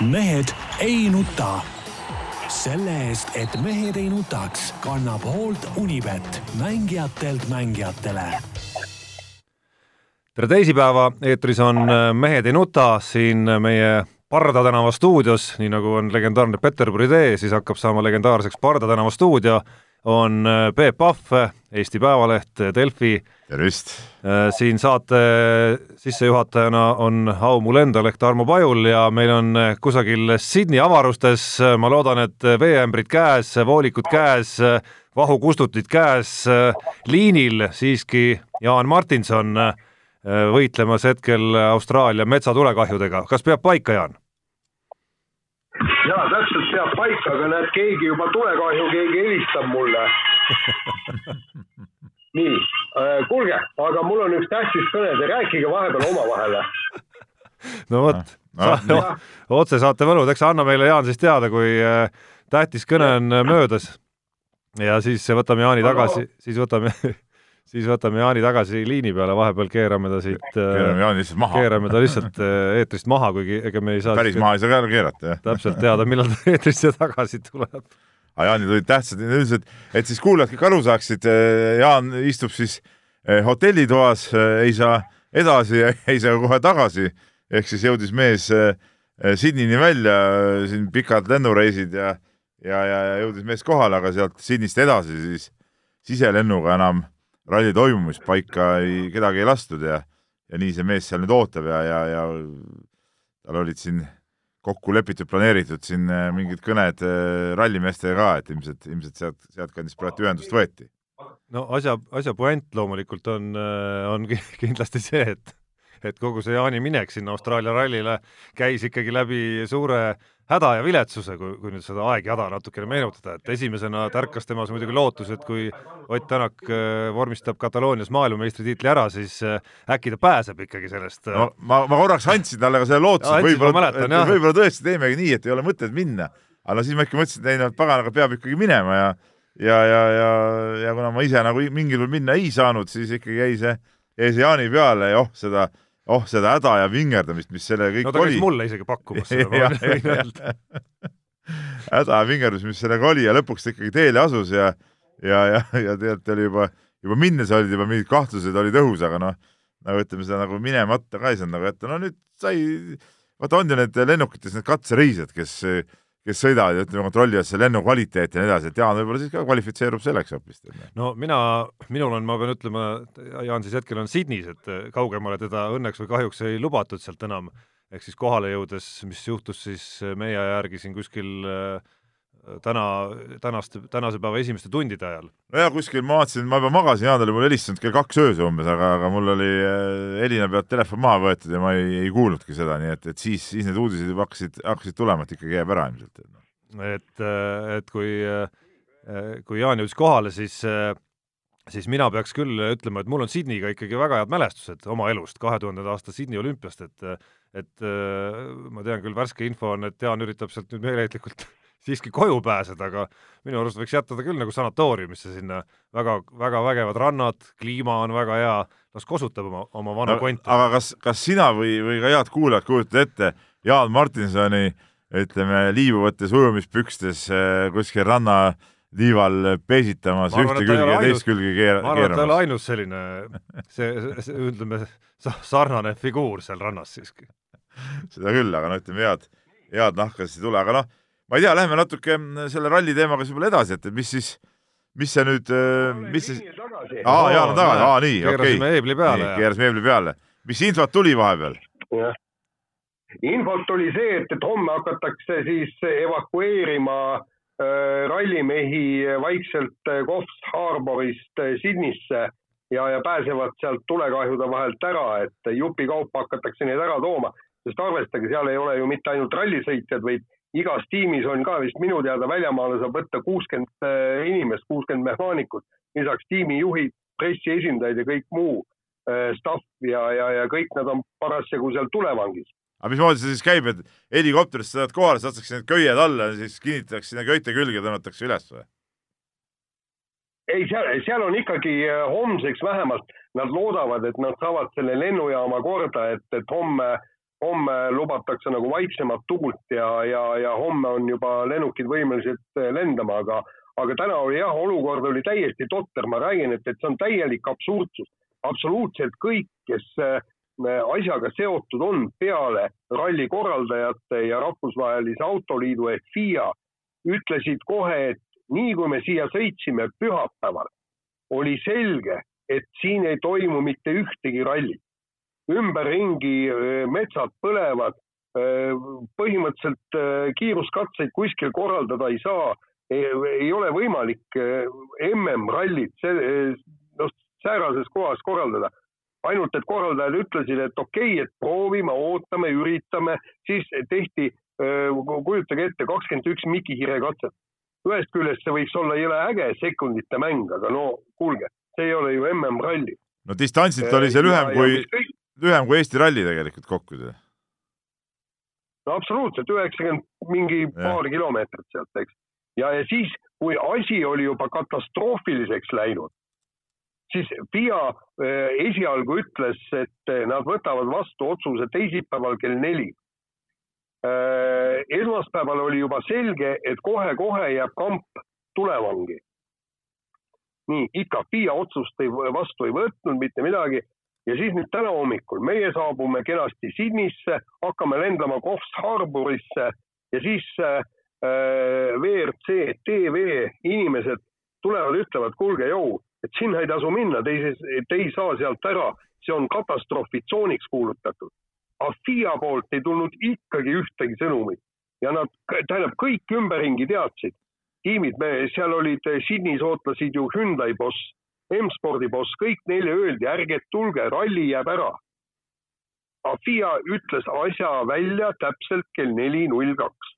mehed ei nuta. selle eest, et mehed ei nutaks, kannab hoolt Unibet, mängijatelt mängijatele. tere teisipäeva, eetris on äh, Mehed ei nuta, siin meie Parda tänava stuudios, nii nagu on legendaarne Peterburi tee, siis hakkab saama legendaarseks Parda tänava stuudio, on äh, Peep Pahv, Eesti Päevaleht, Delfi tervist! Äh, siin saate sissejuhatajana on au mul endal ehk Tarmo Pajul ja meil on äh, kusagil Sydney avarustes, äh, ma loodan, et veeämbrid käes, voolikud käes, vahukustutid käes, liinil siiski Jaan Martinson võitlemas hetkel Austraalia metsatulekahjudega, kas peab paika, Jaan? Jaa, täpselt peab paika, aga näed, keegi juba tulekahju, keegi helistab mulle nii äh,, kuulge, aga mul on üks tähtis kõne, te rääkige vahepeal omavahel. no vot no, no. otsesaate võlud, eks anna meile, Jaan, siis teada, kui äh, tähtis kõne on äh, möödas. ja siis võtame Jaani tagasi, siis võtame siis võtame Jaani tagasi liini peale, vahepeal keerame ta siit äh, keerame Jaani lihtsalt maha. keerame ta lihtsalt eetrist maha, kuigi ega me ei saa päris maha ei saa ka keerata, jah. täpselt teada, millal ta eetrisse tagasi tuleb aga Jaanil olid tähtsad ja ütles, et, siis kuulajad kõik aru saaksid, eh, Jaan istub siis hotellitoas, ei saa edasi, ei saa kohe tagasi, ehk siis jõudis mees Sydneyni välja, siin pikad lennureisid ja ja, ja, ja jõudis mees kohale, aga sealt Sydneyst edasi siis siselennuga enam ralli toimumispaika ei, kedagi ei lastud ja ja nii see mees seal nüüd ootab ja, ja, ja tal olid siin kokku lepitud, planeeritud siin äh, mingid kõned äh, rallimeestega ka, et ilmselt, ilmselt sealt, sealtkandist praegu ühendust võeti. no asja, asja puänt loomulikult on, äh, on kindlasti see, et et kogu see Jaani minek sinna Austraalia rallile käis ikkagi läbi suure häda ja viletsuse, kui, kui nüüd seda aegjada natukene meenutada, et esimesena tärkas temas muidugi lootus, et kui Ott Tänak äh, vormistab Kataloonias maailmameistritiitli ära, siis äh, äkki ta pääseb ikkagi sellest. Äh, no ma, ma korraks andsin talle ka selle lootuse, võib-olla, võib-olla tõesti teemegi nii, et ei ole mõtet minna. aga no siis ma ikka mõtlesin, et ei no paganaga peab ikkagi minema ja ja, ja, ja, ja kuna ma ise nagu mingil juhul minna ei saanud, siis ikkagi jäi see, jäi see Jaani peale ja oh, seda oh seda häda ja vingerdamist, mis selle kõik no, oli. mulle isegi pakkumas seda, ma võin öelda. häda ja vingerdus, mis sellega oli ja lõpuks ta ikkagi teele asus ja ja, ja, ja tegelikult oli juba, juba minnes olid juba mingid kahtlused olid õhus, aga noh, nagu ütleme, seda nagu minemata ka ei saanud nagu ette, no nüüd sai, vaata on ju need lennukites need katsereisijad, kes kes sõidavad ja ütleme, kontrollivad selle lennu kvaliteeti ja nii edasi, et Jaan võib-olla siis ka kvalifitseerub selleks hoopis. no mina, minul on, ma pean ütlema, Jaan siis hetkel on Sydneys, et kaugemale teda õnneks või kahjuks ei lubatud sealt enam, ehk siis kohale jõudes, mis juhtus siis meie järgi siin kuskil äh, täna, tänaste, tänase päeva esimeste tundide ajal. nojah, kuskil ma vaatasin, ma juba magasin, Jaan oli mulle helistanud kell kaks öösel umbes, aga, aga mul oli äh, Elina pealt telefon maha võetud ja ma ei, ei kuulnudki seda, nii et, et siis, siis need uudised juba hakkasid, hakkasid tulema, et ikkagi jääb ära ilmselt. et, et kui, kui Jaan jõudis kohale, siis siis mina peaks küll ütlema, et mul on Sydneyga ikkagi väga head mälestused oma elust, kahe tuhandenda aasta Sydney olümpiast, et et ma tean küll, värske info on, et Jaan üritab sealt nüüd meeleheitlikult siiski koju pääseda, aga minu arust võiks jätta ta küll nagu sanatooriumisse sinna, väga, väga vägevad rannad, kliima on väga hea, las kosutab oma, oma vana no, konti. aga kas, kas sina või, või ka head kuulajad kujutad ette Jaan Martinsoni ütleme, liibuvates ujumispükstes äh, kuskil rannaliival peesitamas arvan, ühte külge ja teist külge keera-, ma arvan, et ta ei ole ainus selline, see, see, ütleme, sarnane figuur seal rannas siiski. seda küll, aga no ütleme, head, head nahka siis ei tule, aga noh, ma ei tea, lähme natuke mm, selle ralli teemaga siis võib-olla edasi, et mis siis, mis see nüüd, äh, mis siis, aa, Jaan on tagasi, aa nii, okei. keerasime eebli peale. keerasime eebli peale. mis infot tuli vahepeal? jah, infot tuli see, et, et homme hakatakse siis evakueerima äh, rallimehi vaikselt äh, Coffs Harborist äh, Sydneysse ja, ja pääsevad sealt tulekahjude vahelt ära, et jupikaupa hakatakse neid ära tooma, sest arvestage, seal ei ole ju mitte ainult rallisõitjad, vaid igas tiimis on ka vist minu teada väljamaale saab võtta kuuskümmend äh, inimest, kuuskümmend mehaanikut, lisaks tiimijuhid, pressiesindajad ja kõik muu äh, staff ja, ja, ja kõik nad on parasjagu seal tulevangis. aga mismoodi see siis käib, et helikopterist sa saad kohale, saadakse need köied alla ja siis kinnitatakse sinna köite külge tõmmatakse üles või? ei, seal, seal on ikkagi äh, homseks vähemalt, nad loodavad, et nad saavad selle lennujaama korda, et, et homme homme lubatakse nagu vaiksemat tuult ja, ja, ja homme on juba lennukid võimelised lendama, aga, aga täna oli jah, olukord oli täiesti totter, ma räägin, et, et see on täielik absurdsus. absoluutselt kõik, kes äh, asjaga seotud on peale ralli korraldajate ja Rahvusvahelise Autoliidu ehk FIA, ütlesid kohe, et nii kui me siia sõitsime pühapäeval, oli selge, et siin ei toimu mitte ühtegi rallit ümberringi metsad põlevad, põhimõtteliselt kiiruskatseid kuskil korraldada ei saa, ei ole võimalik MM-rallit noh, säärases kohas korraldada. ainult, et korraldajad ütlesid, et okei okay,, et proovime, ootame, üritame, siis tehti, kujutage ette, kakskümmend üks Mikihire katset. ühest küljest see võiks olla jõle äge sekundite mäng, aga no kuulge, see ei ole ju MM-ralli. no distantsilt oli see lühem kui lühem kui Eesti ralli tegelikult kokku. no absoluutselt, üheksakümmend mingi ja. paar kilomeetrit sealt, eks. ja, ja siis, kui asi oli juba katastroofiliseks läinud, siis FIA eh, esialgu ütles, et eh, nad võtavad vastu otsuse teisipäeval kell neli eh,. esmaspäeval oli juba selge, et kohe-kohe jääb kamp tulevangi. nii, ikka FIA otsust ei, vastu ei võtnud mitte midagi ja siis nüüd täna hommikul meie saabume kenasti Sydneysse, hakkame lendama Coffs Harborisse ja siis äh, WRC TV inimesed tulevad, ütlevad, kuulge, jõu, et sinna ei tasu minna, te ei, te ei saa sealt ära, see on katastroofitsooniks kuulutatud. aga FIA poolt ei tulnud ikkagi ühtegi sõnumit ja nad, tähendab, kõik ümberringi teadsid. tiimid, me seal olid Sydneys ootasid ju Hyundai boss M-spordi boss, kõik neile öeldi, ärge tulge, ralli jääb ära. FIA ütles asja välja täpselt kell neli null kaks.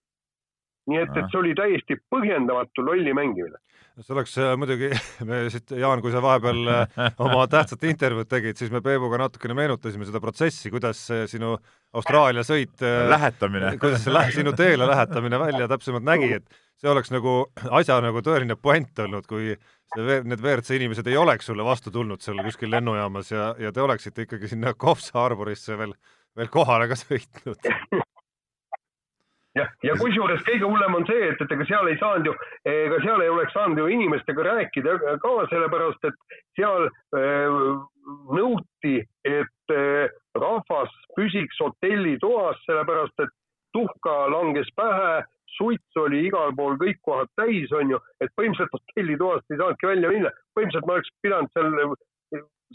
nii et, et see oli täiesti põhjendamatu lolli mängimine see oleks äh, muidugi, me siit, Jaan, kui sa vahepeal äh, oma tähtsat intervjuud tegid, siis me Peebuga natukene meenutasime seda protsessi, kuidas sinu Austraalia sõit äh, lähetamine, kuidas see sinu teele lähetamine välja täpsemalt nägi, et see oleks nagu asja nagu tõeline puänt olnud, kui need WRC inimesed ei oleks sulle vastu tulnud seal kuskil lennujaamas ja, ja te oleksite ikkagi sinna Coffs Harborisse veel, veel kohale ka sõitnud. Jah, ja kusjuures kõige hullem on see, et, et ega seal ei saanud ju, ega seal ei oleks saanud ju inimestega rääkida ka sellepärast, et seal äh, nõuti, et äh, rahvas püsiks hotellitoas, sellepärast et tuhka langes pähe, suits oli igal pool kõik kohad täis, on ju, et põhimõtteliselt hotellitoast ei saanudki välja minna. põhimõtteliselt ma oleks pidanud seal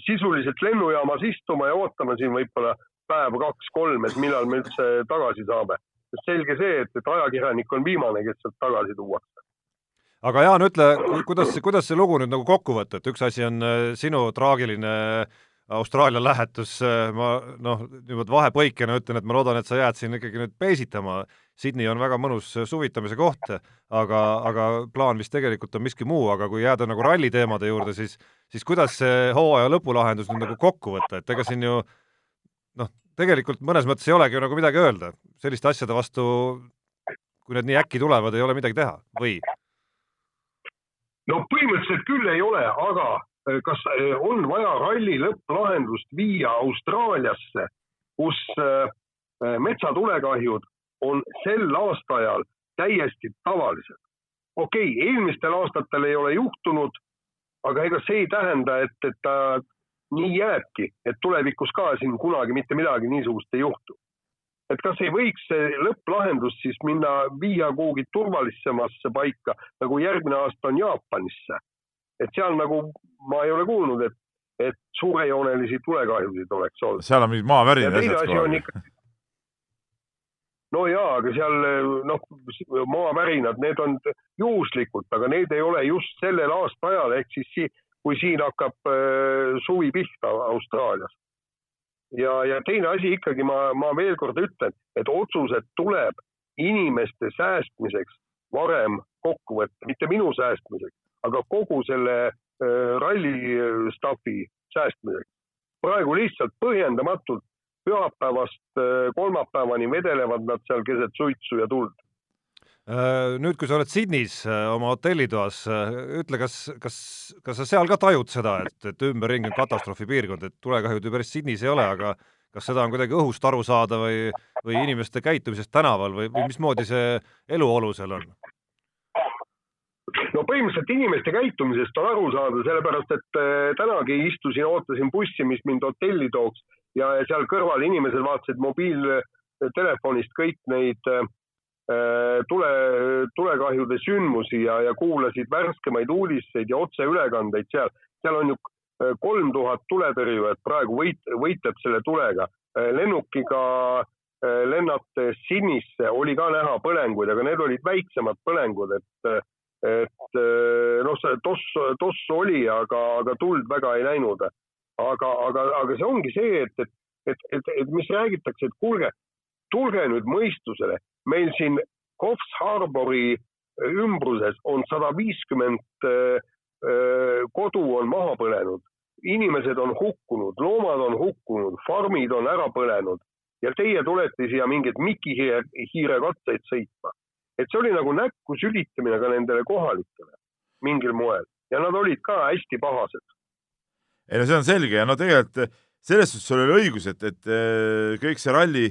sisuliselt lennujaamas istuma ja ootama siin võib-olla päev, kaks-kolm, et millal me üldse tagasi saame selge see, et, et ajakirjanik on viimane, kes sealt tagasi tuuakse. aga Jaan, ütle, kuidas, kuidas see lugu nüüd nagu kokku võtta, et üks asi on äh, sinu traagiline Austraalia lähetus, äh, ma noh, niimoodi vahepõikena ütlen, et ma loodan, et sa jääd siin ikkagi nüüd peesitama. Sydney on väga mõnus suvitamise koht, aga, aga plaan vist tegelikult on miski muu, aga kui jääda nagu ralli teemade juurde, siis, siis kuidas see hooaja lõpulahendus nüüd nagu kokku võtta, et ega siin ju noh, tegelikult mõnes mõttes ei olegi ju nagu midagi öelda, selliste asjade vastu, kui need nii äkki tulevad, ei ole midagi teha või? no põhimõtteliselt küll ei ole, aga kas eh, on vaja ralli lõpplahendust viia Austraaliasse, kus eh, metsatulekahjud on sel aastaajal täiesti tavalised. okei okay,, eelmistel aastatel ei ole juhtunud, aga ega see ei tähenda, et, et ta nii jääbki, et tulevikus ka siin kunagi mitte midagi niisugust ei juhtu. et kas ei võiks see lõpplahendus siis minna, viia kuhugi turvalisemasse paika, nagu järgmine aasta on Jaapanisse. Et seal nagu ma ei ole kuulnud, et, et suurejoonelisi tulekahjusid oleks olnud. seal on mingid maavärinad ja asjad kohe ikka... no jaa, aga seal noh, maavärinad, need on juhuslikud, aga need ei ole just sellel aastaajal ehk siis kui siin hakkab äh, suvi pihta Austraalias. ja, ja teine asi ikkagi ma, ma veel kord ütlen, et otsused tuleb inimeste säästmiseks varem kokku võtta, mitte minu säästmiseks, aga kogu selle äh, ralli staffi säästmiseks. praegu lihtsalt põhjendamatult pühapäevast äh, kolmapäevani vedelevad nad seal keset suitsu ja tuld Äh, nüüd, kui sa oled Sydneys äh, oma hotellitoas, äh, ütle, kas, kas, kas sa seal ka tajud seda, et, et ümberringi on katastroofipiirkond, et tulekahjud ju päris Sydneys ei ole, aga kas seda on kuidagi õhust aru saada või, või inimeste käitumisest tänaval või, või mismoodi see eluolu seal on? No põhimõtteliselt inimeste käitumisest on aru saada, sellepärast et äh, tänagi istusin, ootasin bussi, mis mind hotelli tooks ja seal kõrval inimesed vaatasid mobiiltelefonist kõik neid äh, tule, tulekahjude sündmusi ja, ja kuulasid värskemaid uudiseid ja otseülekandeid seal. seal on ju äh, kolm tuhat tuletõrjujat praegu võit, võitleb selle tulega. lennukiga lennates Sydneysse oli ka näha põlenguid, aga need olid väiksemad põlengud, et et eh, noh, see toss, toss oli, aga, aga tuld väga ei näinud. aga, aga, aga see ongi see, et, et, et, et, et mis räägitakse, et kuulge, tulge nüüd mõistusele, meil siin Coffs Harbori ümbruses on sada viiskümmend eh, eh, kodu on maha põlenud, inimesed on hukkunud, loomad on hukkunud, farmid on ära põlenud. Ja teie tulete siia mingeid mikihiire, hiirekatseid sõitma et see oli nagu näkku sülitamine ka nendele kohalikele mingil moel ja nad olid ka hästi pahased. ei no see on selge ja no tegelikult selles suhtes sul oli õigus, et, et äh, kõik see ralli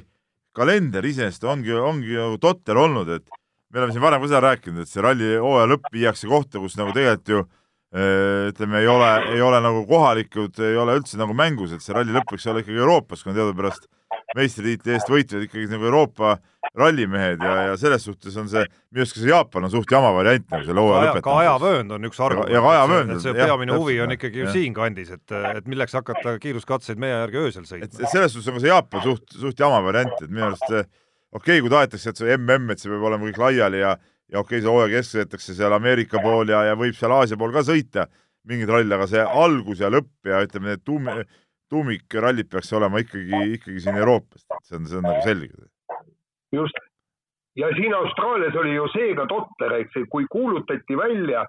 kalender iseenesest ongi, ongi nagu totter olnud, et me oleme siin varem ka seda rääkinud, et see ralli hooaja lõpp viiakse kohta, kus nagu tegelikult ju äh, ütleme, ei ole, ei ole nagu kohalikud, ei ole üldse nagu mängus, et see ralli lõpp võiks olla ikkagi Euroopas, kuna teadupärast meistritiitli eest võitlevad ikkagi nagu Euroopa rallimehed ja, ja selles suhtes on see, minu arust ka see Jaapan on suht jama variant nagu selle hooaja lõpetamiseks. ka ajavöönd on üks argument. ja ka ajavöönd. et see peamine huvi on ikkagi ju siinkandis, et, et milleks hakata kiiruskatseid meie järgi öösel sõitma. et selles suhtes on ka see Jaapan suht, suht jama variant, et minu arust see okei okay,, kui tahetakse, et see mm, et see peab olema kõik laiali ja ja okei okay,, see hooaja keskel jäetakse seal Ameerika pool ja, ja võib seal Aasia pool ka sõita mingeid ralle, aga see algus ja lõpp ja ütleme, need tuum-, tuumikrallid peaks olema ikkagi, ikkagi siin Euroopast, et see on, see on nagu selge. Just, ja siin Austraalias oli ju see ka totter, eks, kui kuulutati välja,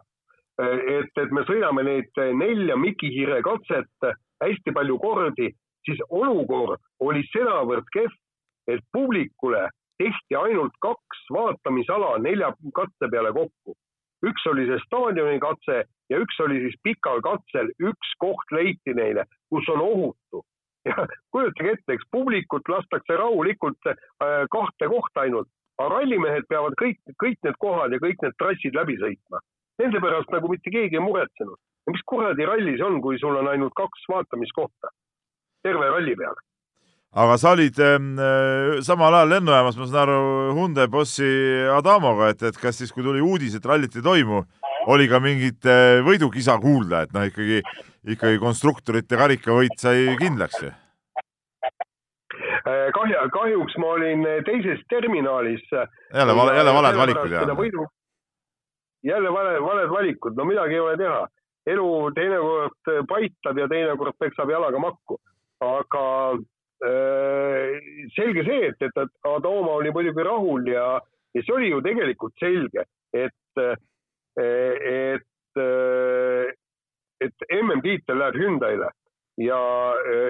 et, et me sõidame neid nelja mikihiire katset hästi palju kordi, siis olukord oli sedavõrd kehv, et publikule tehti ainult kaks vaatamisala nelja katse peale kokku üks oli see staadioni katse ja üks oli siis pikal katsel, üks koht leiti neile, kus on ohutu. Ja kujutage ette, eks publikut lastakse rahulikult äh, kahte kohta ainult, aga rallimehed peavad kõik, kõik need kohad ja kõik need trassid läbi sõitma. Nende pärast nagu mitte keegi ei muretsenud. mis kuradi ralli see on, kui sul on ainult kaks vaatamiskohta terve ralli peale? aga sa olid äh, samal ajal lennujaamas, ma saan aru, Hyundai bossi Adamoga, et, et kas siis, kui tuli uudis, et rallit ei toimu, oli ka mingit äh, võidukisa kuulda, et noh, ikkagi, ikkagi konstruktorite karikavõit sai kindlaks ju? Äh, kahju, kahjuks ma olin teises terminalis. jälle vale, jälle valed valikud jah? Võidu... jälle vale, valed valikud, no midagi ei ole teha. elu teinekord paitab ja teinekord peksab jalaga makku, aga Äh, selge see, et, et Adama oli muidugi rahul ja, ja see oli ju tegelikult selge, et, et, et MM-tiitel läheb Hyundai'le ja,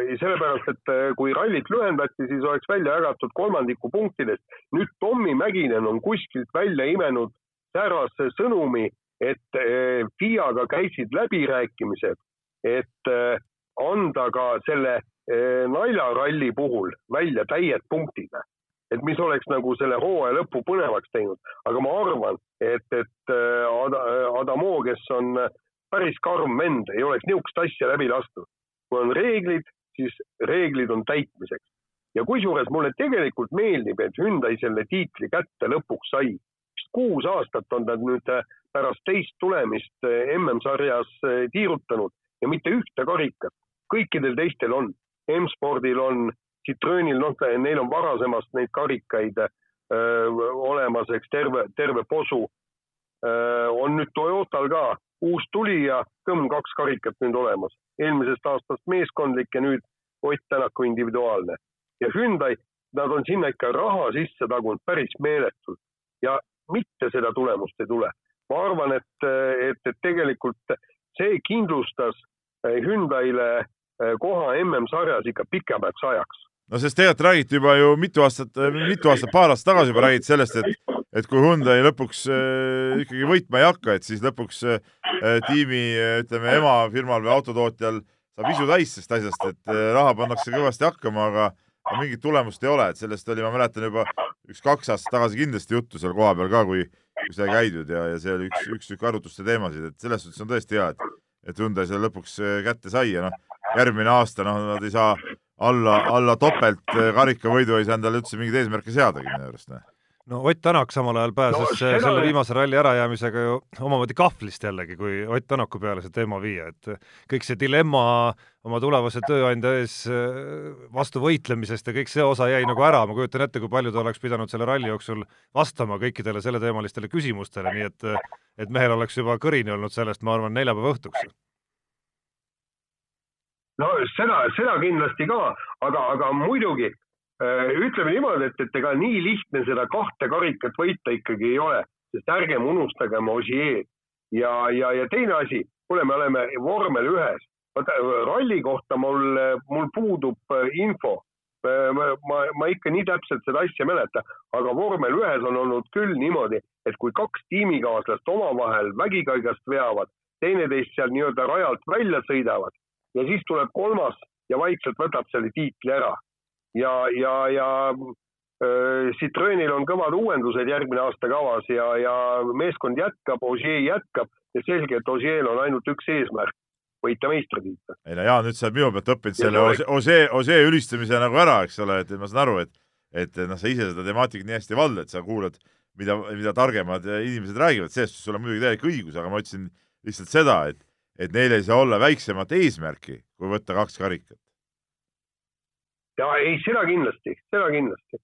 ja sellepärast, et kui rallit lühendati, siis oleks välja jagatud kolmandiku punktidest. nüüd Tommy Mäkinen on kuskilt välja imenud säärase sõnumi, et eh, FIA-ga käisid läbirääkimised, et eh, anda ka selle Eh, naljaralli puhul välja täied punktid, et mis oleks nagu selle hooaja lõpu põnevaks teinud, aga ma arvan, et, et eh, Ad Adamo, kes on päris karm vend, ei oleks niisugust asja läbi lastud. kui on reeglid, siis reeglid on täitmiseks. ja kusjuures mulle tegelikult meeldib, et Hyundai selle tiitli kätte lõpuks sai. kuus aastat on ta nüüd pärast teist tulemist MM-sarjas tiirutanud ja mitte ühte karikat, kõikidel teistel on M-spordil on, Citroenil, noh, neil on varasemast neid karikaid öö, olemas, eks terve, terve posu. on nüüd Toyotal ka uus tulija, kõmm kaks karikat nüüd olemas, eelmisest aastast meeskondlik ja nüüd Ott Tänaku individuaalne. ja Hyundai, nad on sinna ikka raha sisse tagunud päris meeletult ja mitte seda tulemust ei tule. ma arvan, et, et, et tegelikult see kindlustas Hyundai'le Äh, koha MM-sarjas ikka pikemaks ajaks. No sest tegelikult räägiti juba ju mitu aastat, äh, mitu aastat, paar aastat tagasi juba räägiti sellest, et et kui Hyundai lõpuks äh, ikkagi võitma ei hakka, et siis lõpuks äh, tiimi ütleme emafirmal või autotootjal saab isu täis sellest asjast, et äh, raha pannakse kõvasti hakkama, aga mingit tulemust ei ole, et sellest oli, ma mäletan juba üks-kaks aastat tagasi kindlasti juttu seal kohapeal ka, kui, kui sai käidud ja, ja see oli üks, üks tükk arutluste teemasid, et selles suhtes on tõesti hea, et, et Hyundai selle lõpuks äh, kätte sai ja noh, järgmine aasta noh, nad ei saa alla, alla topelt äh, karikavõidu ei saa endale üldse mingeid eesmärke seadagi minu arust, noh. No Ott Tänak samal ajal pääses no, seda... selle viimase ralli ärajäämisega ju omamoodi kahvlist jällegi, kui Ott Tänaku peale see teema viia, et kõik see dilemma oma tulevase tööandja ees vastu võitlemisest ja kõik see osa jäi nagu ära, ma kujutan ette, kui palju ta oleks pidanud selle ralli jooksul vastama kõikidele selleteemalistele küsimustele, nii et et mehel oleks juba kõrini olnud sellest, ma arvan, neljapäeva õhtuks. No seda, seda kindlasti ka, aga, aga muidugi Äh, ütleme niimoodi, et, et ega nii lihtne seda kahte karikat võita ikkagi ei ole, sest ärgem unustagem Osieed ja, ja, ja teine asi, kuule, me oleme vormel ühes. vaata ralli kohta mul, mul puudub äh, info. Äh, ma, ma, ma ikka nii täpselt seda asja ei mäleta, aga vormel ühes on olnud küll niimoodi, et kui kaks tiimikaaslast omavahel vägikaigast veavad, teineteist seal nii-öelda rajalt välja sõidavad ja siis tuleb kolmas ja vaikselt võtab selle tiitli ära ja, ja, ja äh, Citroenil on kõvad uuendused järgmine aasta kavas ja, ja meeskond jätkab, Ogier jätkab ja selge, et Ogier'l on ainult üks eesmärk, võita meistritiitel. ei no Jaan, nüüd sa oled minu pealt õppinud selle Ogier, Ogier ülistamise nagu ära, eks ole, et ma saan aru, et et noh, sa ise seda temaatikat nii hästi ei valda, et sa kuulad, mida, mida targemad inimesed räägivad, sellest sul on muidugi täielik õigus, aga ma ütlesin lihtsalt seda, et et neil ei saa olla väiksemat eesmärki, kui võtta kaks karikat. Ja ei, seda kindlasti, seda kindlasti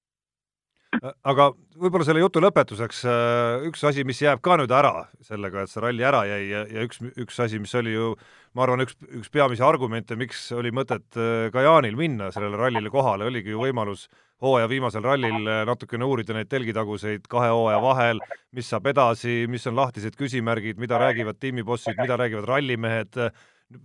aga võib-olla selle jutu lõpetuseks äh, üks asi, mis jääb ka nüüd ära sellega, et see ralli ära jäi ja, ja üks, üks asi, mis oli ju ma arvan, üks, üks peamisi argumente, miks oli mõtet äh, ka Jaanil minna sellele rallile kohale, oligi ju võimalus hooaja viimasel rallil äh, natukene uurida neid telgitaguseid kahe hooaja vahel, mis saab edasi, mis on lahtised küsimärgid, mida räägivad tiimibossid, mida räägivad rallimehed,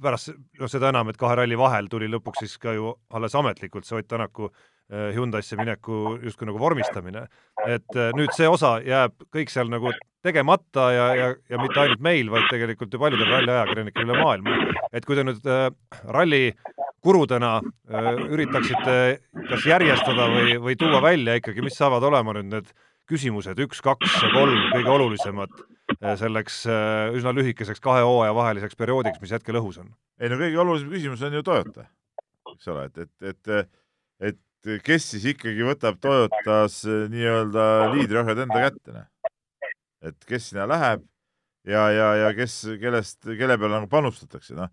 pärast, noh seda enam, et kahe ralli vahel tuli lõpuks siis ka ju alles ametlikult see Ott Tänaku äh, Hyundai'sse mineku justkui nagu vormistamine. et äh, nüüd see osa jääb kõik seal nagu tegemata ja, ja, ja mitte ainult meil, vaid tegelikult ju paljudel ralliajakirjanikel üle maailma. et kui te nüüd äh, ralli kurudena äh, üritaksite kas järjestada või, või tuua välja ikkagi, mis saavad olema nüüd need küsimused üks, kaks ja kolm kõige olulisemad Äh, selleks äh, üsna lühikeseks kahe hooaja vaheliseks perioodiks, mis hetkel õhus on? ei no kõige olulisem küsimus on ju Toyota, eks ole, et, et, et, et kes siis ikkagi võtab Toyotas äh, nii-öelda liidriohjad enda kätte, noh. et kes sinna läheb ja, ja, ja kes, kellest, kelle peale nagu panustatakse, noh.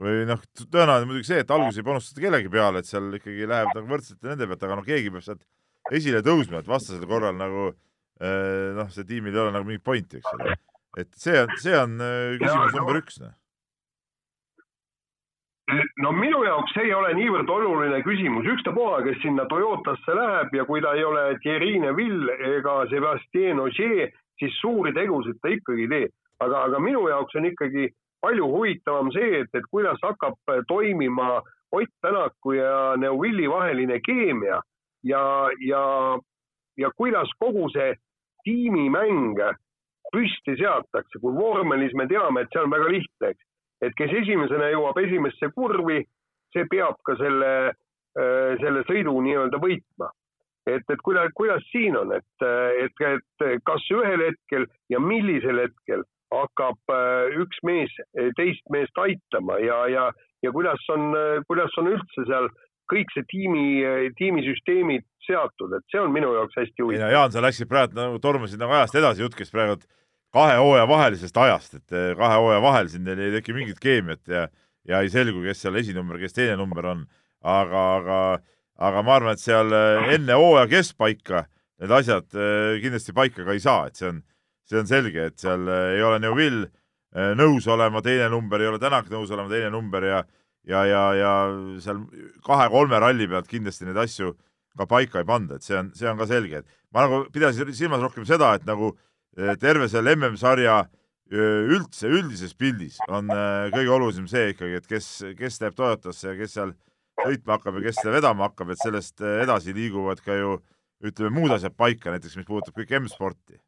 või noh, tõenäoliselt muidugi see, et alguses ei panustata kellegi peale, et seal ikkagi läheb nagu võrdselt nende pealt, aga noh, keegi peab sealt esile tõusma, et vastasel korral nagu Äh, noh, see tiimil ei ole nagu mingit pointi, eks ole. et see on, see on äh, küsimus number üks. Noh. No minu jaoks ei ole niivõrd oluline küsimus, ükstapuha, kes sinna Toyotasse läheb ja kui ta ei ole Thierry Neville ega Sebastian Ogier, siis suuri tegusid ta ikkagi ei tee. aga, aga minu jaoks on ikkagi palju huvitavam see, et, et kuidas hakkab toimima Ott Tänaku ja Neuvilli vaheline keemia ja, ja ja kuidas kogu see tiimimäng püsti seatakse, kui vormelis me teame, et see on väga lihtne, eks. Et kes esimesena jõuab esimesse kurvi, see peab ka selle, äh, selle sõidu nii-öelda võitma. et, et kuidas, kuidas siin on, et, et, et kas ühel hetkel ja millisel hetkel hakkab äh, üks mees teist meest aitama ja, ja, ja kuidas on, kuidas on üldse seal kõik see tiimi, tiimisüsteemid seatud, et see on minu jaoks hästi huvitav. Jaan, sa läksid praegu nagu tormasid nagu ajast edasi, jutt käis praegu kahe hooaja vahelisest ajast, et eh, kahe hooaja vahel siin teil ei teki mingit keemiat ja, ja ei selgu, kes seal esinumber, kes teine number on. aga, aga, aga ma arvan, et seal eh, enne hooaja keskpaika need asjad eh, kindlasti paika ka ei saa, et see on, see on selge, et seal ei ole Neuvill nõus olema teine number, ei ole Tänak nõus olema teine number ja ja, ja, ja seal kahe-kolme ralli pealt kindlasti neid asju ka paika ei panda, et see on, see on ka selge, et ma nagu pidasin silmas rohkem seda, et nagu eh, terve selle MM-sarja üldse, üldises pildis on kõige olulisem see ikkagi, et kes, kes läheb Toyotasse ja kes seal sõitma hakkab ja kes seda vedama hakkab, et sellest edasi liiguvad ka ju ütleme, muud asjad paika, näiteks mis puudutab kõik M-sporti.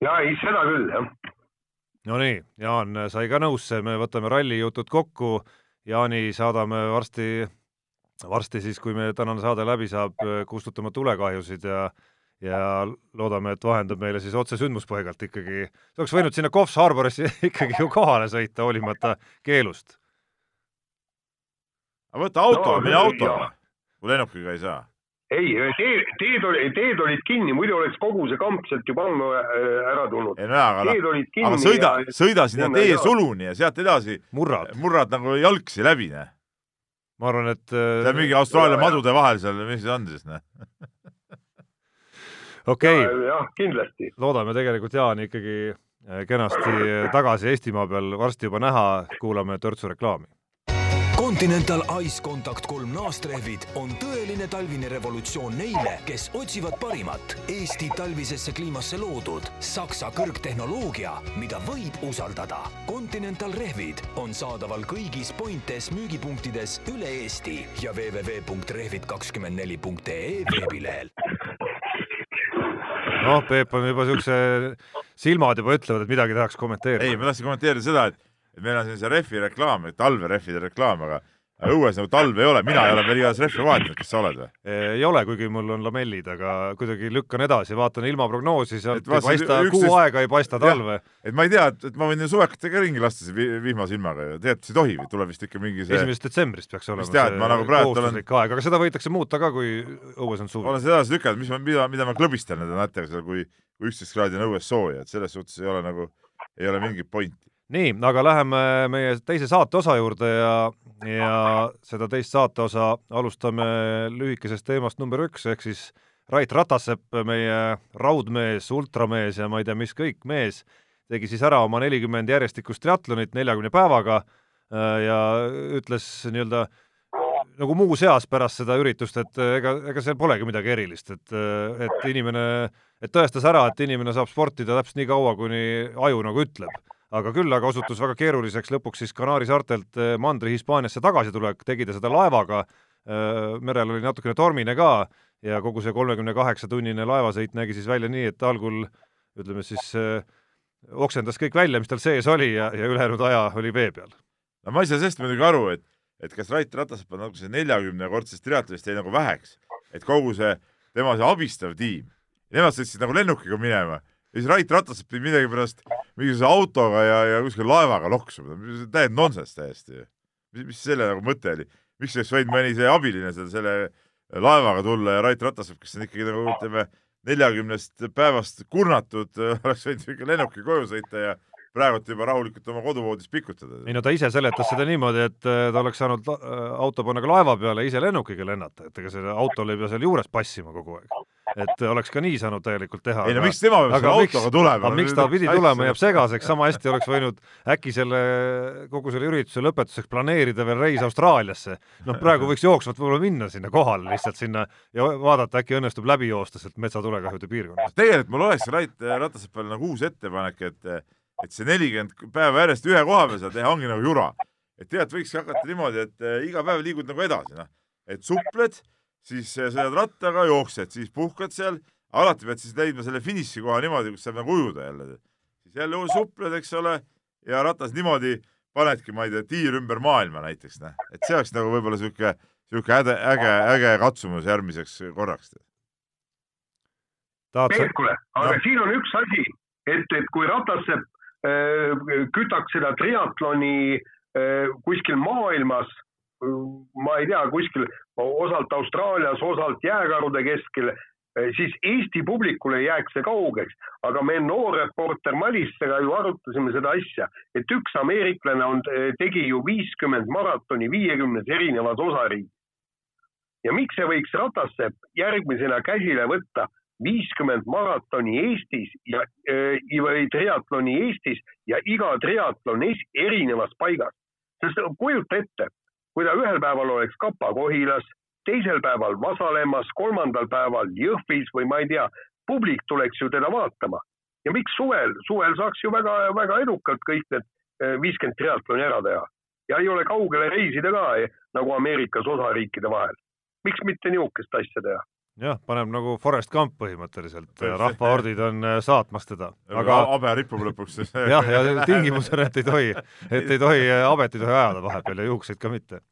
ja ei, seda küll, jah Nonii, Jaan sai ka nõusse, me võtame rallijutud kokku Jaani saadame varsti, varsti siis, kui meie tänane saade läbi saab, kustutama tulekahjusid ja ja loodame, et vahendab meile siis otse sündmuspaigalt ikkagi, sa oleks võinud sinna Coffs Harborisse ikkagi ju kohale sõita, hoolimata keelust. aga võta auto no,, mine autoga, kui lennukiga ei saa ei, teed, teed oli, teed olid kinni, muidu oleks kogu see kamp sealt juba ammu äh, ära tulnud. ei no jaa, aga aga sõida sõida sinna tee suluni ja sealt edasi murrad, murrad nagu jalgsi läbi, noh. Ma arvan, et äh, see on mingi Austraalia madude vahel seal, mis see on siis, noh? Okei. Jah, kindlasti. loodame tegelikult Jaan ikkagi äh, kenasti tagasi Eestimaa peal varsti juba näha, kuulame törtsu reklaami Continental Ice Contact kolm naastrehvid on tõeline talvine revolutsioon neile, kes otsivad parimat Eesti talvisesse kliimasse loodud Saksa kõrgtehnoloogia, mida võib usaldada. Continental rehvid on saadaval kõigis Pointes müügipunktides üle Eesti ja www.rehvid24.ee veebilehel. noh, Peep on juba siukse, silmad juba ütlevad, et midagi tahaks kommenteerida. ei, ma tahtsin kommenteerida seda, et et meil on siin see rehvi reklaam, talverehvide reklaam, aga õues nagu talve ei ole, mina ei ole veel igatahes rehve vahetanud, kas sa oled või? ei ole, kuigi mul on lamellid, aga kuidagi lükkan edasi, vaatan ilmaprognoosi, sealt ei paista, kuu üksteist... aega ei paista talve. et ma ei tea, et, ma võin ju suvekatega ringi lasta siin vihmase ilmaga ju, see ei tohi, tuleb vist ikka mingi see esimesest detsembrist peaks olema tead, see nagu kohustuslik olen... aeg, aga seda võidakse muuta ka, kui õues on suvi. olen seda edasi lükanud, mis ma, mida, mida ma klõbistan nende nättega seal, kui, kui üksteist kraadi on õues sooja, et selles suhtes ei ole nagu, ei ole mingit pointi nii, aga läheme meie teise saateosa juurde ja, ja seda teist saateosa alustame lühikesest teemast number üks, ehk siis Rait Ratasepp, meie raudmees, ultramees ja ma ei tea, mis kõik mees, tegi siis ära oma nelikümmend järjestikust triatlonit neljakümne päevaga äh, ja ütles nii-öelda nagu muuseas pärast seda üritust, et ega, ega seal polegi midagi erilist, et, et inimene, et tõestas ära, et inimene saab sportida täpselt nii kaua, kuni aju nagu ütleb aga küll aga osutus väga keeruliseks lõpuks siis Kanaari saartelt eh, mandri Hispaaniasse tagasitulek, tegi ta seda laevaga, eh, merel oli natukene tormine ka ja kogu see kolmekümne kaheksa tunnine laevasõit nägi siis välja nii, et algul ütleme siis eh, oksendas kõik välja, mis tal sees oli ja, ja ülejäänud aja oli vee peal. no ma ei saa sellest muidugi aru, et, et kas Rait Ratasep on nagu see neljakümnekordsest triatlonist jäi nagu väheks, et kogu see tema see abistav tiim, nemad sõitsid nagu lennukiga minema ja siis Rait Ratas pidi millegipärast mingisuguse autoga ja, ja kuskil laevaga loksuma, täiesti nonsense täiesti. mis, mis selle nagu mõte oli? miks oleks võinud mõni see abiline seal selle laevaga tulla ja Rait Ratas, kes on ikkagi nagu ütleme, neljakümnest päevast kurnatud, oleks võinud ikka lennuki koju sõita ja praegult juba rahulikult oma koduvoodis pikutada. ei no ta ise seletas seda niimoodi, et äh, ta oleks saanud äh, auto panna ka laeva peale ise lennukiga lennata, et ega selle autol ei pea seal juures passima kogu aeg et oleks ka nii saanud tegelikult teha. ei no miks tema peab selle autoga tulema? aga miks ta pidi tulema, jääb segaseks, sama hästi oleks võinud äkki selle, kogu selle ürituse lõpetuseks planeerida veel reis Austraaliasse. noh, praegu võiks jooksvalt võib-olla minna sinna kohale lihtsalt sinna ja vaadata, äkki õnnestub läbi joosta sealt metsatulekahjude piirkonnast. tegelikult mul oleks Rait Ratase peal nagu uus ettepanek, et et see nelikümmend päeva järjest ühe koha peal seda teha ongi nagu jura. et tegelikult võikski hakata niimoodi, et iga päev liigud nagu edasi, noh. et supled siis äh, sõidad rattaga, jooksed, siis puhkad seal, alati pead siis leidma selle finišikoha niimoodi, kus saab nagu ujuda jälle. siis jälle supled, eks ole, ja ratas niimoodi panedki, ma ei tea, tiir ümber maailma näiteks, noh. et see oleks nagu võib-olla sihuke, sihuke äge, äge, äge katsumus järgmiseks korraks. Peep, kuule, aga no. siin on üks asi, et, et kui Ratassepp äh, kütaks seda triatloni äh, kuskil maailmas ma ei tea, kuskil osalt Austraalias, osalt jääkarude keskel, siis Eesti publikule jääks see kaugeks, aga me noorreporter Malissega ju arutasime seda asja, et üks ameeriklane on, tegi ju viiskümmend maratoni viiekümnes erinevas osariigis. ja miks ei võiks Ratasepp järgmisena käsile võtta viiskümmend maratoni Eestis ja äh, või triatloni Eestis ja iga triatlon erinevas paigas, sest kujuta ette kui ta ühel päeval oleks Kapa-Kohilas, teisel päeval Vasalemmas, kolmandal päeval Jõhvis või ma ei tea, publik tuleks ju teda vaatama. ja miks suvel, suvel saaks ju väga, väga edukalt kõik need eh, viiskümmend triatloni ära teha ja ei ole kaugele reisida ka eh, nagu Ameerikas osariikide vahel. miks mitte niisugust asja teha? Jah, paneb nagu Forest Gump põhimõtteliselt, rahvahordid on äh, saatmas teda. aga habe ripub lõpuks jah, ja tingimus on, et ei tohi, et ei tohi, äh, habet ei tohi ajada vahepeal ja juukseid ka mitte.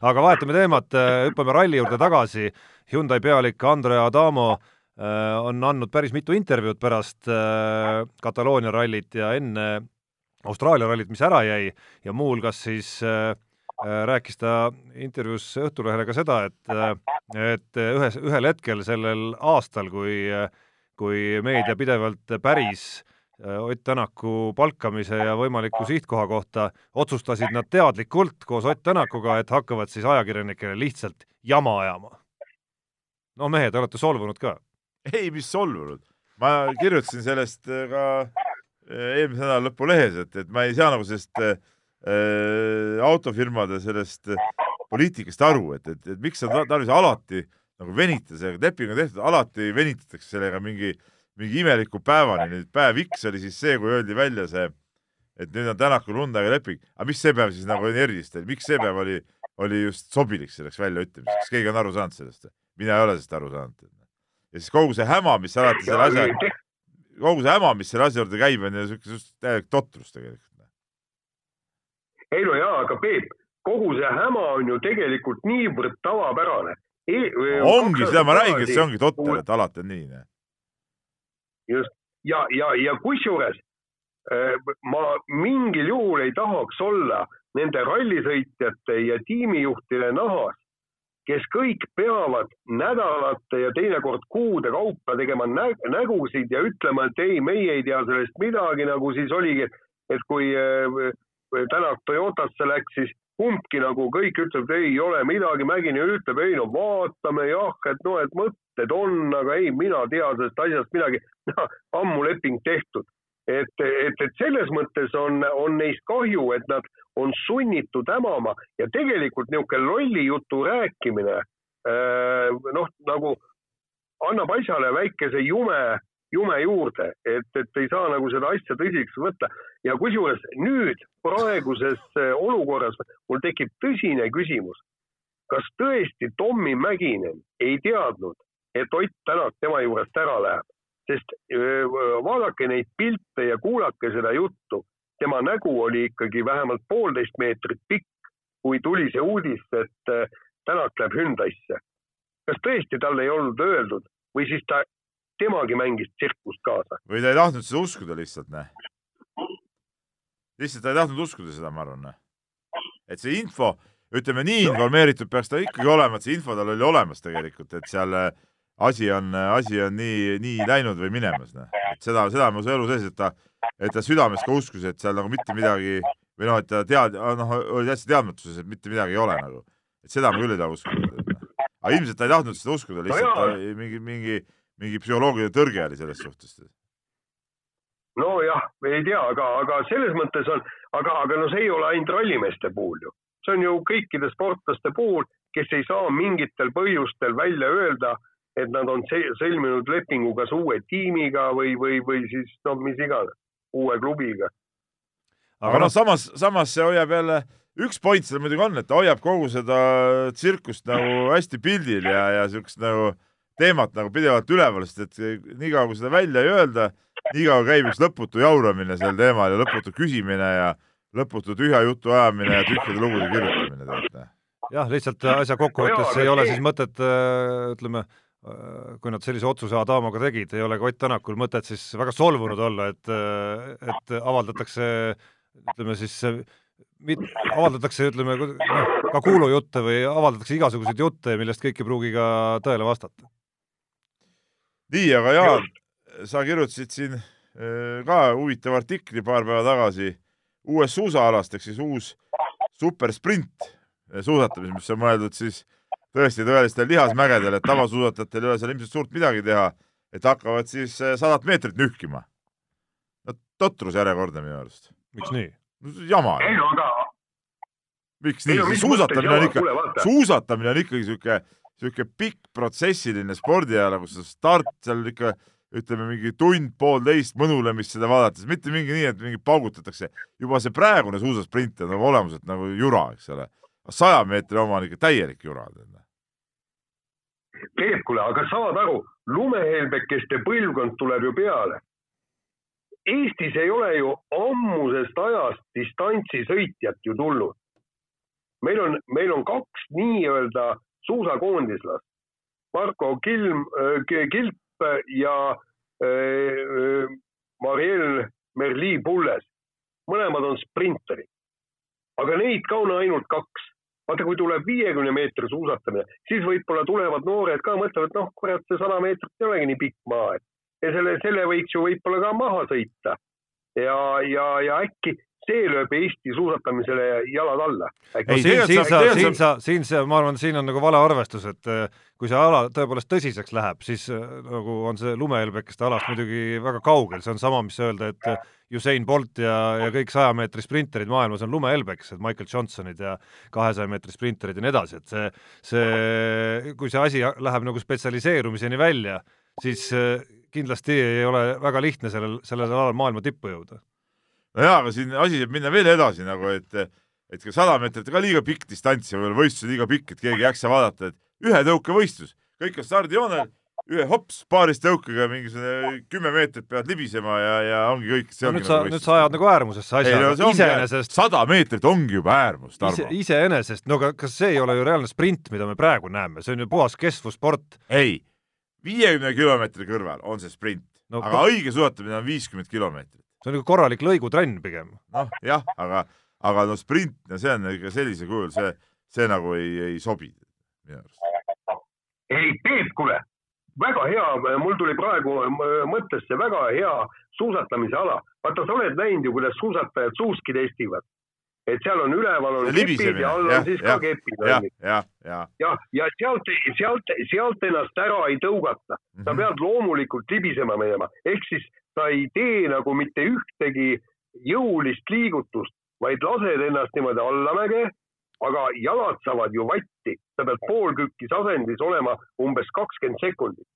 aga vahetame teemat, äh, hüppame ralli juurde tagasi. Hyundai pealik Andrea Adamo on andnud päris mitu intervjuud pärast Kataloonia rallit ja enne Austraalia rallit, mis ära jäi ja muuhulgas siis äh, Äh, rääkis ta intervjuus Õhtulehele ka seda, et, äh, et ühes, ühel hetkel sellel aastal, kui, kui meedia pidevalt päris äh, Ott Tänaku palkamise ja võimaliku sihtkoha kohta, otsustasid nad teadlikult koos Ott Tänakuga, et hakkavad siis ajakirjanikele lihtsalt jama ajama. no mehed, olete solvunud ka? ei, mis solvunud. ma kirjutasin sellest ka eelmise nädala lõpu lehes, et, et ma ei saa nagu sellest äh, äh, autofirmade sellest poliitikast aru, et, et, et miks on tarvis alati nagu venitada sellega, leping on tehtud, alati venitatakse sellega mingi, mingi imeliku päevani, nüüd päev X oli siis see, kui öeldi välja see, et nüüd on Tänakul Hyundai'ga leping, aga mis see päev siis nagu on erilist, miks see päev oli, oli just sobilik selleks väljaütlemiseks, kas keegi on aru saanud sellest? mina ei ole sellest aru saanud. ja siis kogu see häma, mis alati selle asja, kogu see häma, mis selle asja juurde käib, on siuke täielik totrus tegelikult ei no jaa, aga Peep, kogu see häma on ju tegelikult niivõrd tavapärane e. ongi, seda ma räägingi, et see ongi totter, et alati on nii. just ja, ja, ja kusjuures ma mingil juhul ei tahaks olla nende rallisõitjate ja tiimijuhtide nahas, kes kõik peavad nädalate ja teinekord kuude kaupa tegema nä nägusid ja ütlema, et ei, meie ei tea sellest midagi, nagu siis oligi, et kui Tänak Toyotasse läks, siis kumbki nagu kõik ütlevad, ei ole midagi, Mäginen ütleb, ei no vaatame jah, et noh, et mõtted on, aga ei, mina tean sellest asjast midagi ammu leping tehtud. et, et, et selles mõttes on, on neist kahju, et nad on sunnitud hämama ja tegelikult niisugune lollijutu rääkimine äh, noh, nagu annab asjale väikese jume jume juurde, et, et ei saa nagu seda asja tõsiselt võtta ja kusjuures nüüd praeguses äh, olukorras mul tekib tõsine küsimus. kas tõesti Tommy Mäkinen ei teadnud, et Ott Tänak tema juurest ära läheb, sest äh, vaadake neid pilte ja kuulake seda juttu, tema nägu oli ikkagi vähemalt poolteist meetrit pikk, kui tuli see uudis, et äh, Tänak läheb Hyundai'sse. kas tõesti talle ei olnud öeldud või siis ta temagi mängis tsirkust kaasa. või ta ei tahtnud seda uskuda lihtsalt, noh. lihtsalt ta ei tahtnud uskuda seda, ma arvan, noh. et see info, ütleme nii informeeritud peaks ta ikkagi olema, et see info tal oli olemas tegelikult, et seal äh, asi on, äh, asi on nii, nii läinud või minemas, noh. seda, seda ma usun elu sees, et ta, et ta südames ka uskus, et seal nagu mitte midagi või noh, et ta tead-, noh, oli täitsa teadmatuses, et mitte midagi ei ole nagu. et seda ma küll ei taha uskuda. Aga ilmselt ta ei tahtnud seda uskuda, lihtsalt no mingi, mingi mingi psühholoogiline tõrge oli selles suhtes? nojah, ei tea, aga, aga selles mõttes on, aga, aga no see ei ole ainult rallimeeste puhul ju. see on ju kõikide sportlaste puhul, kes ei saa mingitel põhjustel välja öelda, et nad on sõlminud lepingu kas uue tiimiga või, või, või siis noh, mis iganes, uue klubiga. aga noh, samas, samas see hoiab jälle, üks point seal muidugi on, et ta hoiab kogu seda tsirkust nagu hästi pildil ja, ja siukest nagu äh, teemat nagu pidevalt üleval, sest et niikaua kui seda välja ei öelda, niikaua käib üks lõputu jauramine sel teemal ja lõputu küsimine ja lõputu tühja jutu ajamine ja tühjade lugude kirjutamine teate. jah, lihtsalt asja kokkuvõttes ei ole siis mõtet, äh, ütleme, äh, kui nad sellise otsuse Adamoga tegid, ei ole ka Ott Tänakul mõtet siis väga solvunud olla, et, äh, et avaldatakse ütleme siis mit-, avaldatakse, ütleme, noh, ka kuulujutte või avaldatakse igasuguseid jutte, millest kõik ei pruugi ka tõele vastata nii, aga Jaan, sa kirjutasid siin äh, ka huvitava artikli paar päeva tagasi uuest suusaalast ehk siis uus supersprint äh, suusatamises, mis on mõeldud siis tõesti tõelistele lihasmägedele, et tavasuusatajatel ei ole seal ilmselt suurt midagi teha, et hakkavad siis äh, sadat meetrit nühkima. no totrus järjekordne minu arust. miks nii? no jama. ei no aga. miks nii? suusatamine on ikka, suusatamine on ikkagi sihuke sihuke pikk protsessiline spordiala, kus start seal ikka ütleme mingi tund-poolteist mõnulemist seda vaadates, mitte mingi nii, et mingi paugutatakse. juba see praegune suusasprint on nagu olemuselt nagu jura, eks ole. saja meetri oma on ikka täielik jura. Peep, kuule, aga saad aru, lumehelbekeste põlvkond tuleb ju peale. Eestis ei ole ju ammusest ajast distantsisõitjat ju tulnud. meil on, meil on kaks nii-öelda suusakoondislast, Marko Kilm äh,, Kilp ja äh, Mariel Merli-Pulles. mõlemad on sprinterid. aga neid ka on ainult kaks vaata, kui tuleb viiekümne meetri suusatamine, siis võib-olla tulevad noored ka, mõtlevad, noh, kurat, see sada meetrit ei olegi nii pikk maa, et ja selle, selle võiks ju võib-olla ka maha sõita. ja, ja, ja äkki see lööb Eesti suusatamisele jalad alla. ei, siin, siin sa, siin sa, siin sa, ma arvan, siin on nagu vale arvestus, et äh, kui see ala tõepoolest tõsiseks läheb, siis äh, nagu on see lumehelbekeste alast muidugi väga kaugel, see on sama, mis öelda, et äh, Usain Bolt ja, ja kõik saja meetri sprinterid maailmas on lumehelbekesed, Michael Johnsonid ja kahesaja meetri sprinterid ja nii edasi, et see, see, kui see asi läheb nagu spetsialiseerumiseni välja, siis kindlasti ei ole väga lihtne sellel, sellel alal maailma tippu jõuda no jaa, aga siin asi saab minna veel edasi nagu, et et ka sada meetrit ka liiga pikk distants ja võib-olla võistlus liiga pikk, et keegi ei jaksa vaadata, et ühe tõukevõistlus, kõik on stardijoonel, ühe hops, paaris tõukega mingisugune kümme meetrit pead libisema ja, ja ongi kõik. No, nüüd sa, nüüd sa ajad nagu äärmusesse asja. No, iseenesest. sada meetrit ongi juba äärmus, Tarmo ise,. iseenesest, no aga kas see ei ole ju reaalne sprint, mida me praegu näeme, see on ju puhas kestvussport. ei, viiekümne kilomeetri kõrval on see sprint no,, aga õige suusatamine on viiskümmend kilomeetrit see on nagu korralik lõigutrenn pigem. noh, jah, aga, aga no sprint, no see on ikka sellisel kujul, see, see nagu ei, ei sobi minu arust. ei, Peep, kuule, väga hea, mul tuli praegu mõttesse väga hea suusatamise ala. vaata, sa oled näinud ju, kuidas suusatajad suuski testivad et seal on üleval on kepid ja all on siis ja, ka kepid. jah, jah, jah. jah, ja sealt, sealt, sealt ennast ära ei tõugata sa mhm. pead loomulikult libisema minema, ehk siis sa ei tee nagu mitte ühtegi jõulist liigutust, vaid lased ennast niimoodi allamäge, aga jalad saavad ju vatti, sa pead poolkükkis asendis olema umbes kakskümmend sekundit.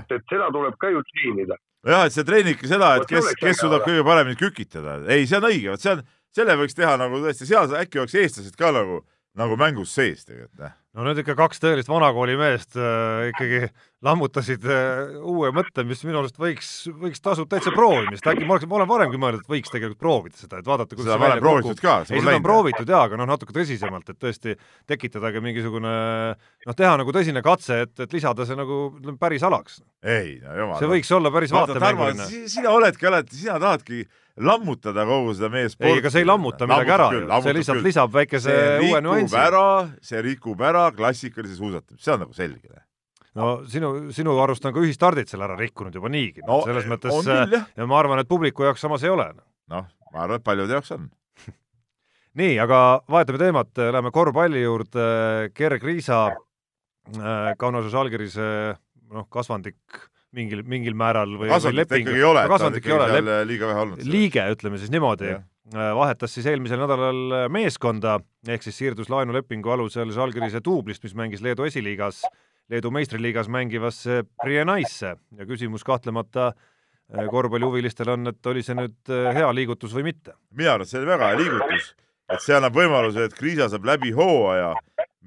et, et seda tuleb ka ju treenida. jah, et sa treenidki seda, et kes, kes suudab kõige paremini kükitada. ei, see on õige, vot see on, selle võiks teha nagu tõesti, seal äkki oleks eestlased ka nagu nagu mängus sees tegelikult. Eh. No need ikka kaks tõelist vanakooli meest äh, ikkagi lammutasid äh, uue mõtte, mis minu arust võiks, võiks tasub täitsa proovimist, äkki ma oleks, ma olen varemgi mõelnud, et võiks tegelikult proovida seda, et vaadata, kuidas seda välja proovitud ka, ei, seda on proovitud jaa, aga noh, natuke tõsisemalt, et tõesti tekitadagi mingisugune noh, teha nagu tõsine katse, et, et lisada see nagu päris alaks. ei, no jumal. see võiks olla päris vaatemänguline. sina oledki alati, sina tahadki lammutada kogu seda meie sporti. ei, ega see ei lammuta midagi ära, see lihtsalt küll. lisab väikese uue nüansi. see rikub ära klassikalise suusatamise, see on nagu selge no sinu, sinu arust on ka ühistardid selle ära rikkunud juba niigi. No,, selles mõttes küll, ja ma arvan, et publiku jaoks samas ei ole. noh, ma arvan, et paljude jaoks on. Nii, aga vahetame teemat, läheme korvpalli juurde, Gerg Riisa, äh, Kaunases allkirjas noh, kasvandik mingil, mingil määral või, või leping. ikkagi ei ole, ta on ikkagi seal liiga vähe olnud. liige, ütleme siis niimoodi, äh, vahetas siis eelmisel nädalal meeskonda, ehk siis siirdus laenulepingu alusel Žalgirise duublist, mis mängis Leedu esiliigas, Leedu meistriliigas mängivasse Prienaisse ja küsimus kahtlemata äh, korvpallihuvilistel on, et oli see nüüd äh, hea liigutus või mitte? minu arust see oli väga hea liigutus, et see annab võimaluse, et Kriisa saab läbi hooaja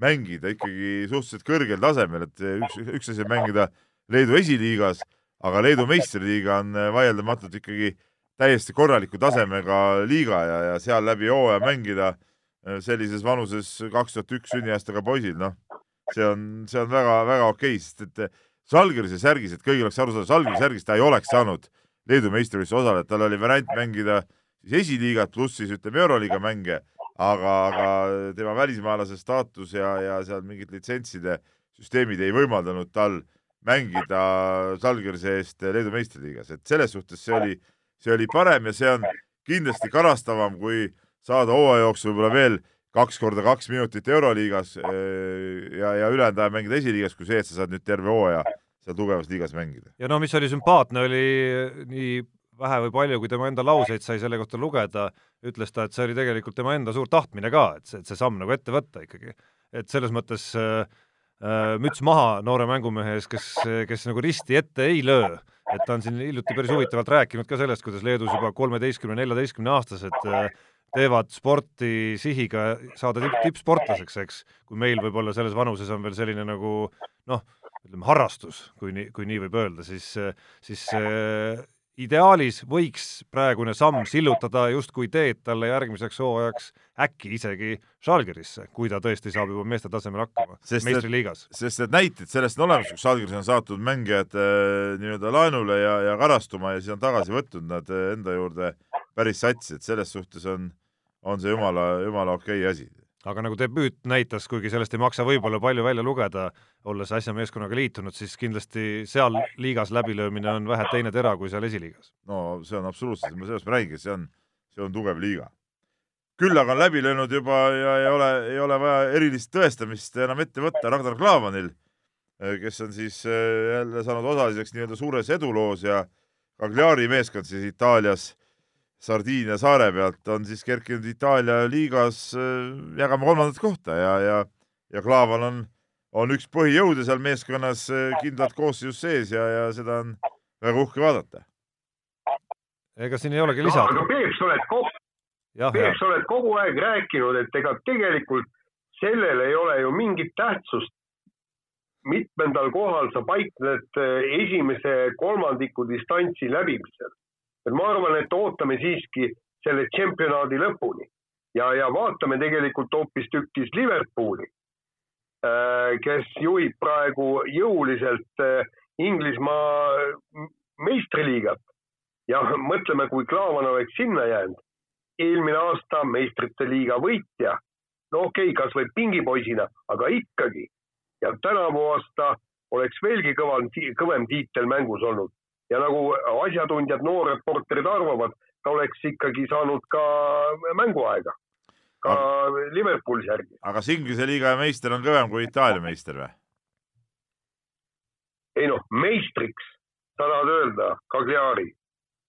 mängida ikkagi suhteliselt kõrgel tasemel, et üks, üks asi on mängida Leedu esiliigas, aga Leedu meistriliiga on äh, vaieldamatult ikkagi täiesti korraliku tasemega liiga ja, ja seal läbi hooaja mängida äh, sellises vanuses kaks tuhat üks sünniaastaga poisil, noh, see on, see on väga-väga okei okay,, sest et Žalgirise äh, särgis, et kõigil oleks aru saada, Žalgirise särgis ta ei oleks saanud Leedu meistrivõistluses osaleda, tal oli variant mängida siis esiliigat pluss siis ütleme Euroliiga mänge, aga, aga tema välismaalase staatus ja, ja seal mingid litsentside süsteemid ei võimaldanud tal mängida Žalgirise eest Leedu meistriliigas, et selles suhtes see oli, see oli parem ja see on kindlasti karastavam, kui saada hooaja jooksul võib-olla veel kaks korda kaks minutit Euroliigas eh, ja, ja ülejäänud aja mängida esiliigas, kui see, et sa saad nüüd terve hooaja seal tugevas liigas mängida. ja no mis oli sümpaatne, oli nii vähe või palju, kui tema enda lauseid sai selle kohta lugeda, ütles ta, et see oli tegelikult tema enda suur tahtmine ka, et see, et see samm nagu ette võtta ikkagi. et selles mõttes äh, Äh, müts maha noore mängumehe ees, kes, kes nagu risti ette ei löö. Et ta on siin hiljuti päris huvitavalt rääkinud ka sellest, kuidas Leedus juba kolmeteistkümne, neljateistkümne aastased äh, teevad sporti sihiga saada tipp, tippsportlaseks, eks, kui meil võib-olla selles vanuses on veel selline nagu noh, ütleme, harrastus, kui nii, kui nii võib öelda, siis, siis ideaalis võiks praegune samm sillutada justkui teed talle järgmiseks hooajaks äkki isegi Žalgirisse, kui ta tõesti saab juba meeste tasemel hakkama meistriliigas. sest need näited sellest on olemas, kus Žalgiris on saatnud mängijad äh, nii-öelda laenule ja, ja karastuma ja siis on tagasi võtnud nad äh, enda juurde päris satsi, et selles suhtes on, on see jumala, jumala okei okay asi aga nagu debüüt näitas, kuigi sellest ei maksa võib-olla palju välja lugeda, olles äsja meeskonnaga liitunud, siis kindlasti seal liigas läbilöömine on vähe teine tera kui seal esiliigas. no see on absoluutselt, sellest ma räägin, see on, see on tugev liiga. küll aga on läbi löönud juba ja ei ole, ei ole vaja erilist tõestamist enam ette võtta Ragnar Klavanil, kes on siis eh, jälle saanud osaliseks nii-öelda suures eduloos ja Cagliari meeskond siis Itaalias Sardiinia saare pealt on siis kerkinud Itaalia liigas äh, jagama kolmandat kohta ja, ja, ja Klaavan on, on üks põhijõude seal meeskonnas äh, kindlalt koosseisus sees ja, ja seda on väga uhke vaadata. ega siin ei olegi lisada no,. Peep, sa oled kogu, Peep, sa oled kogu aeg rääkinud, et ega tegelikult sellel ei ole ju mingit tähtsust, mitmendal kohal sa paikned äh, esimese kolmandiku distantsi läbimisel et ma arvan, et ootame siiski selle tšempionaadi lõpuni ja, ja vaatame tegelikult hoopistükkis Liverpooli, äh, kes juhib praegu jõuliselt äh, Inglismaa meistriliigat. Ja mõtleme, kui Klaavan oleks sinna jäänud, eelmine aasta meistrite liiga võitja, no okei okay,, kasvõi pingipoisina, aga ikkagi. Ja tänavu aasta oleks veelgi kõvam, kõvem tiitel mängus olnud ja nagu asjatundjad, noorreporterid arvavad, ta oleks ikkagi saanud ka mänguaega, ka aga, Liverpoolis järgi. aga kas Inglise liiga meister on kõvem kui Itaalia meister või? ei noh, meistriks sa tahad öelda, Cagliari,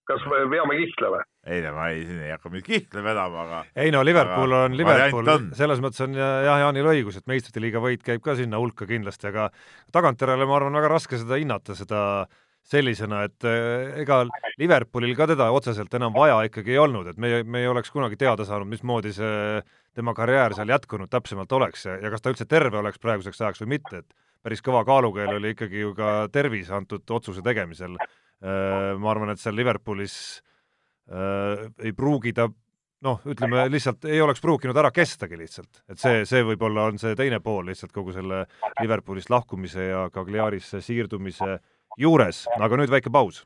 kas me veame kihla või? ei no ma ei, siin ei hakka mingit kihla vedama, aga ei no Liverpool on Liverpool, selles mõttes on jah, Jaanil õigus, et meistrite liiga võit käib ka sinna hulka kindlasti, aga tagantjärele ma arvan, väga raske seda hinnata, seda sellisena, et eh, ega Liverpoolil ka teda otseselt enam vaja ikkagi ei olnud, et me, me ei oleks kunagi teada saanud, mismoodi see tema karjäär seal jätkunud täpsemalt oleks ja, ja kas ta üldse terve oleks praeguseks ajaks või mitte, et päris kõva kaalukeel oli ikkagi ju ka tervis antud otsuse tegemisel. Eh, ma arvan, et seal Liverpoolis äh, ei pruugi ta noh, ütleme lihtsalt ei oleks pruukinud ära kestagi lihtsalt, et see, see võib-olla on see teine pool lihtsalt kogu selle Liverpoolist lahkumise ja Cagliarisse siirdumise äh, juures, aga nüüd väike paus.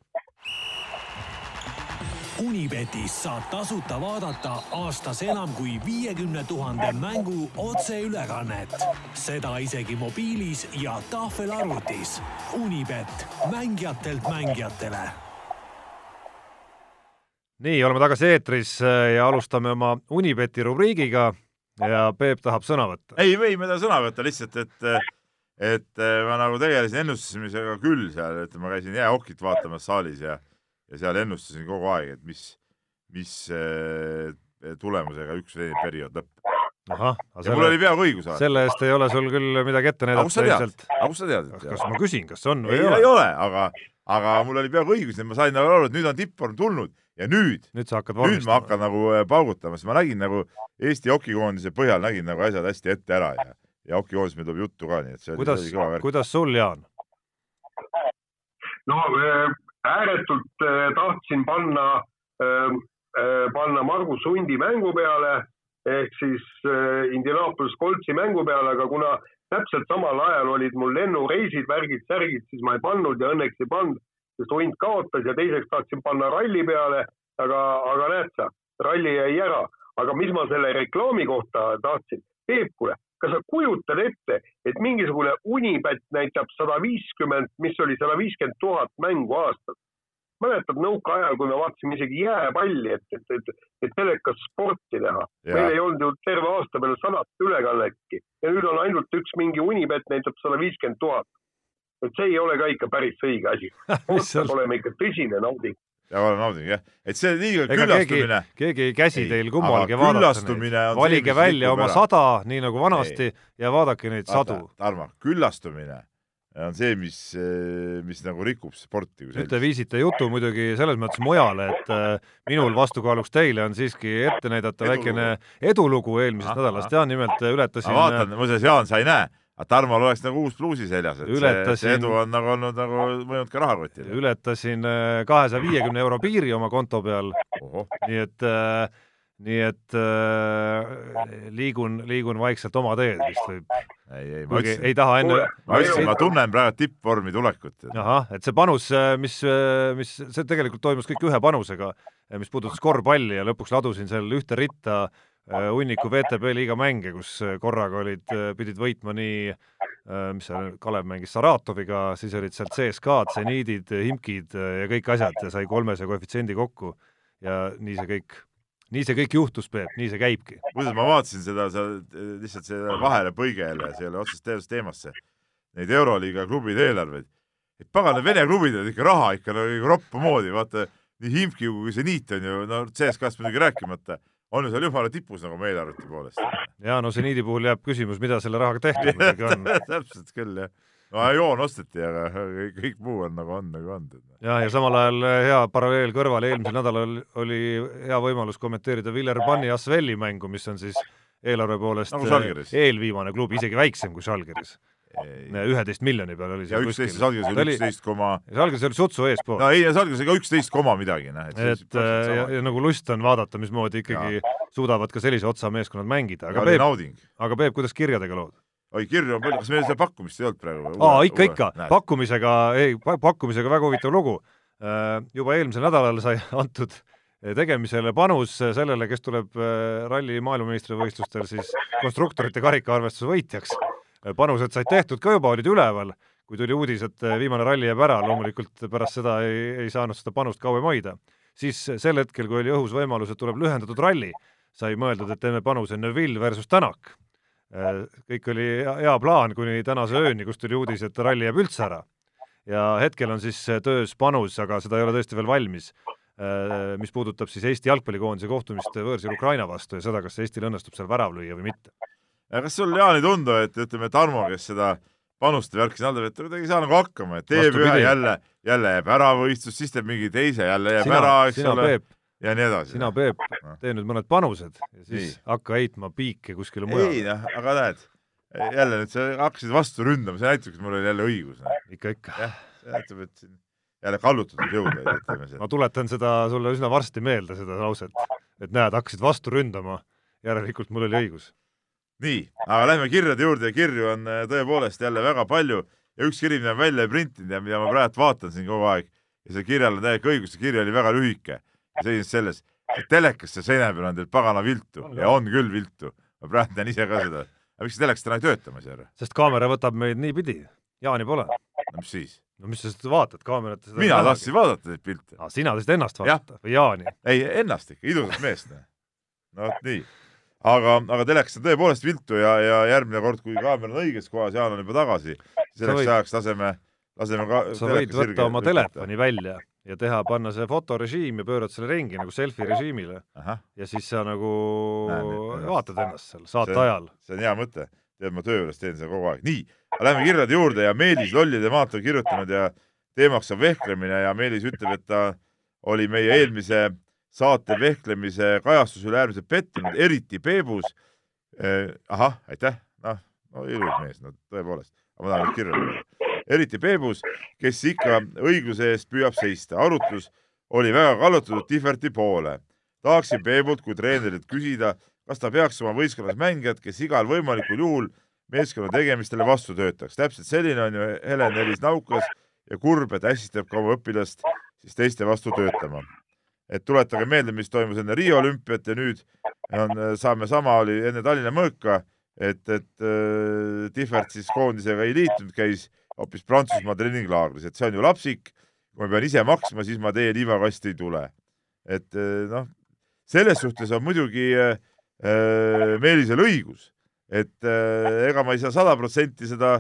Unibetis saab tasuta vaadata aastas enam kui viiekümne tuhande mängu otseülekannet, seda isegi mobiilis ja tahvelarvutis. Unibet, mängijatelt mängijatele nii, oleme tagasi eetris äh, ja alustame oma Unibeti rubriigiga ja Peep tahab sõna võtta. ei, ei, ma ei taha sõna võtta, lihtsalt et äh, et eh, ma nagu tegelesin ennustamisega küll seal, et ma käisin jäähokit vaatamas saalis ja, ja seal ennustasin kogu aeg, et mis, mis eh, tulemusega üks periood lõpeb. ahah, ja selle, mul oli peaaegu õigus. selle eest ei ole sul küll midagi ette näidata ilmselt. aga kust sa tead? kas, ma küsin, kas on või ei, ei ole? ei ole, aga, aga mul oli peaaegu õigus, et ma sain nagu aru, et nüüd on tippvorm tulnud ja nüüd, nüüd nüüd ma hakkan nagu eh, paugutama, sest ma nägin nagu Eesti hokikoondise põhjal nägin nagu asjad hästi ette ära ja ja hokikoondis meil tuleb juttu ka, nii et see kuidas, oli kõva värk. kuidas sul, Jaan? no äh, ääretult äh, tahtsin panna, äh, panna Margus Hundi mängu peale ehk siis Indianapolis Coltsi mängu peale, aga kuna täpselt samal ajal olid mul lennureisid, värgid, särgid, siis ma ei pannud ja õnneks ei pannud, sest hunt kaotas ja teiseks tahtsin panna ralli peale, aga, aga näed sa, ralli jäi ära. aga mis ma selle reklaami kohta tahtsin, Peep, kuule, kas sa kujutad ette, et mingisugune Unibet näitab sada viiskümmend, mis oli sada viiskümmend tuhat mängu aastas? mäletad nõukaajal, kui me vaatasime isegi jääpalli, et, et, et, et telekas sporti teha. meil ei olnud ju terve aasta peale sadat ülekannetki ja nüüd on ainult üks mingi Unibet näitab sada viiskümmend tuhat. et see ei ole ka ikka päris õige asi. peab olema ikka tõsine nauding ja olen nauding jah, et see liiga Ega küllastumine. keegi ei käsi ei, teil kummalgi vaadata valige välja oma sada, nii nagu vanasti, ja vaadake neid Vaata, sadu. Tarmo, küllastumine on see, mis, mis nagu rikub sporti. nüüd te viisite jutu muidugi selles mõttes mujale, et äh, minul vastukaaluks teile on siiski ette näidata edulugu. väikene edulugu eelmisest aha, nädalast ja nimelt ületasin. ma vaatan, muuseas, Jaan, sa ei näe, aga Tarmol oleks nagu uus pluusi seljas, et Ületasin... see, edu on nagu olnud nagu mõjunud ka rahakotile. ületasin kahesaja viiekümne euro piiri oma konto peal, nii et äh, nii et äh, liigun, liigun vaikselt oma teed vist võib. ei, ei, ma ütlesin, ei taha enne. ma ütlesin, ma tunnen praegu tippvormi tulekut. ahah, et see panus, äh, mis, äh, mis, see tegelikult toimus kõik ühe panusega, äh, mis puudutas korvpalli ja lõpuks ladusin seal ühte ritta hunniku VTB liiga mänge, kus korraga olid, pidid võitma nii mis seal, Kalev mängis Saratoviga, siis olid sealt CSKA-d, seniidid, Himkid ja kõik asjad ja sai kolmese koefitsiendi kokku ja nii see kõik nii see kõik juhtus, Peep, nii see käibki. muuseas, ma vaatasin seda, sa lihtsalt selle vahele põige jälle, see ei ole otseselt teemasse, neid Euroliiga klubide eelarveid. et pagan, need Vene klubid on ikka raha ikka nagu roppu moodi, vaata nii Himki kui Zeniit on ju, no CSKA-st muidugi rääkimata, on ju seal jumala tipus nagu oma eelarvete poolest. ja no Zeniidi puhul jääb küsimus, mida selle rahaga tehtud muidugi on täpselt küll, jah no joon osteti, aga kõik muu on nagu on, nagu on. jah, ja samal ajal eh, hea paralleel kõrvale, eelmisel nädalal oli hea võimalus kommenteerida Villerbanni Asvelli mängu, mis on siis eelarve poolest nagu eh, eelviimane klubi, isegi väiksem kui Žalgiris üheteist miljoni peal oli ja üksteist, Žalgiris oli üksteist koma Žalgiris oli sutsu eespool. no ei, Žalgiris oli ka üksteist koma midagi, noh. et, et eh, ja, ja nagu lust on vaadata, mismoodi ikkagi ja. suudavad ka sellise otsa meeskonnad mängida, aga Peep, aga Peep, kuidas kirjadega lood? oi, kirju on palju, kas meil seda pakkumist ei olnud praegu? aa, ikka, ikka, pakkumisega, ei, pakkumisega väga huvitav lugu. Äh, juba eelmisel nädalal sai antud tegemisele panus sellele, kes tuleb äh, ralli maailmameistrivõistlustel siis konstruktorite karikaarvestuse võitjaks. Panused said tehtud ka juba, olid üleval, kui tuli uudis, et viimane ralli jääb ära, loomulikult pärast seda ei, ei saanud seda panust kauem hoida. siis sel hetkel, kui oli õhus võimalus, et tuleb lühendatud ralli, sai mõeldud, et teeme panuse Neville versus Tänak Äh, kõik oli hea, plaan kuni tänase ööni, kus tuli uudis, et ralli jääb üldse ära. ja hetkel on siis töös panus, aga seda ei ole tõesti veel valmis, äh, mis puudutab siis Eesti jalgpallikoondise kohtumist võõrsil Ukraina vastu ja seda, kas Eestil õnnestub seal värav lüüa või mitte. Kas sul, Jaan, ei tundu, et ütleme, Tarmo, kes seda panuste värki siin haldab, et kuidagi ei saa nagu hakkama, et teeb ühe jälle, jälle jääb ära võistlus, siis teeb mingi teise, jälle jääb sina, ära, eks sina, ole. Ja nii edasi. sina, Peep, tee nüüd mõned panused ja siis nii. hakka heitma piike kuskile mujale. ei noh, aga näed, jälle nüüd sa hakkasid vastu ründama, see näitab, et mul oli jälle õigus. ikka, ikka. jah, see näitab, et siin jälle kallutatud jõud olid, ütleme see. ma tuletan seda sulle üsna varsti meelde, seda lauset, et näed, hakkasid vastu ründama, järelikult mul oli õigus. Nii, aga lähme kirjade juurde ja kirju on äh, tõepoolest jälle väga palju ja üks kiri, mida ma välja ei printinud ja mida ma praegu vaatan siin kogu aeg ja see kirjal on täiega õigus, see kiri oli väga lühike seisnes selles, et telekasse seina peal on teil pagana viltu ja on küll viltu. ma praegu tean ise ka seda. aga miks telekas täna ei tööta, ma ei saa aru? sest kaamera võtab meid niipidi. Jaani pole. no mis siis? no mis sa seda vaatad, kaamerat mina tahtsin vaadata neid pilte. aa, sina tahtsid ennast vaadata või Jaani? ei, ennast ikka, ilusat meest. Noh. no vot nii. Aga, aga telekas on tõepoolest viltu ja, ja järgmine kord, kui kaamera on õiges kohas, Jaan on juba tagasi, selleks võid... ajaks laseme, laseme ka sa võid võtta oma telefoni välja ja teha, panna see fotorežiim ja pöörad selle ringi nagu selfie režiimile. ja siis sa nagu Näen, vaatad ennast seal saate see, ajal. see on hea mõte. tead, ma töö juures teen seda kogu aeg. nii, lähme kirjade juurde ja Meelis Lollide maalt on kirjutanud ja teemaks on vehklemine ja Meelis ütleb, et ta oli meie eelmise saate vehklemise kajastusele äärmiselt pettunud, eriti Peebus eh,. ahah, aitäh, noh, no ilus mees, no tõepoolest, ma tahan nüüd kirja lugeda eriti Peebus, kes ikka õigluse eest püüab seista. arutlus oli väga kallutatud Tihverti poole. tahaksin Peebult kui treenerilt küsida, kas ta peaks oma võistkonnas mängijad, kes igal võimalikul juhul meeskonna tegemistele vastu töötaks. täpselt selline on ju Helen-Elis Naukas ja kurb, et ässitab ka oma õpilast siis teiste vastu töötama. Et tuletage meelde, mis toimus enne Riia olümpiat ja nüüd on, saame sama, oli enne Tallinna mõõka, et, et äh, Tihvert siis koondisega ei liitunud, käis hoopis Prantsusmaa treeninglaagris, et see on ju lapsik, kui ma pean ise maksma, siis ma teie liivakasti ei tule. et eh, noh, selles suhtes on muidugi äh, Meelisel õigus, et äh, ega ma ei saa sada protsenti seda,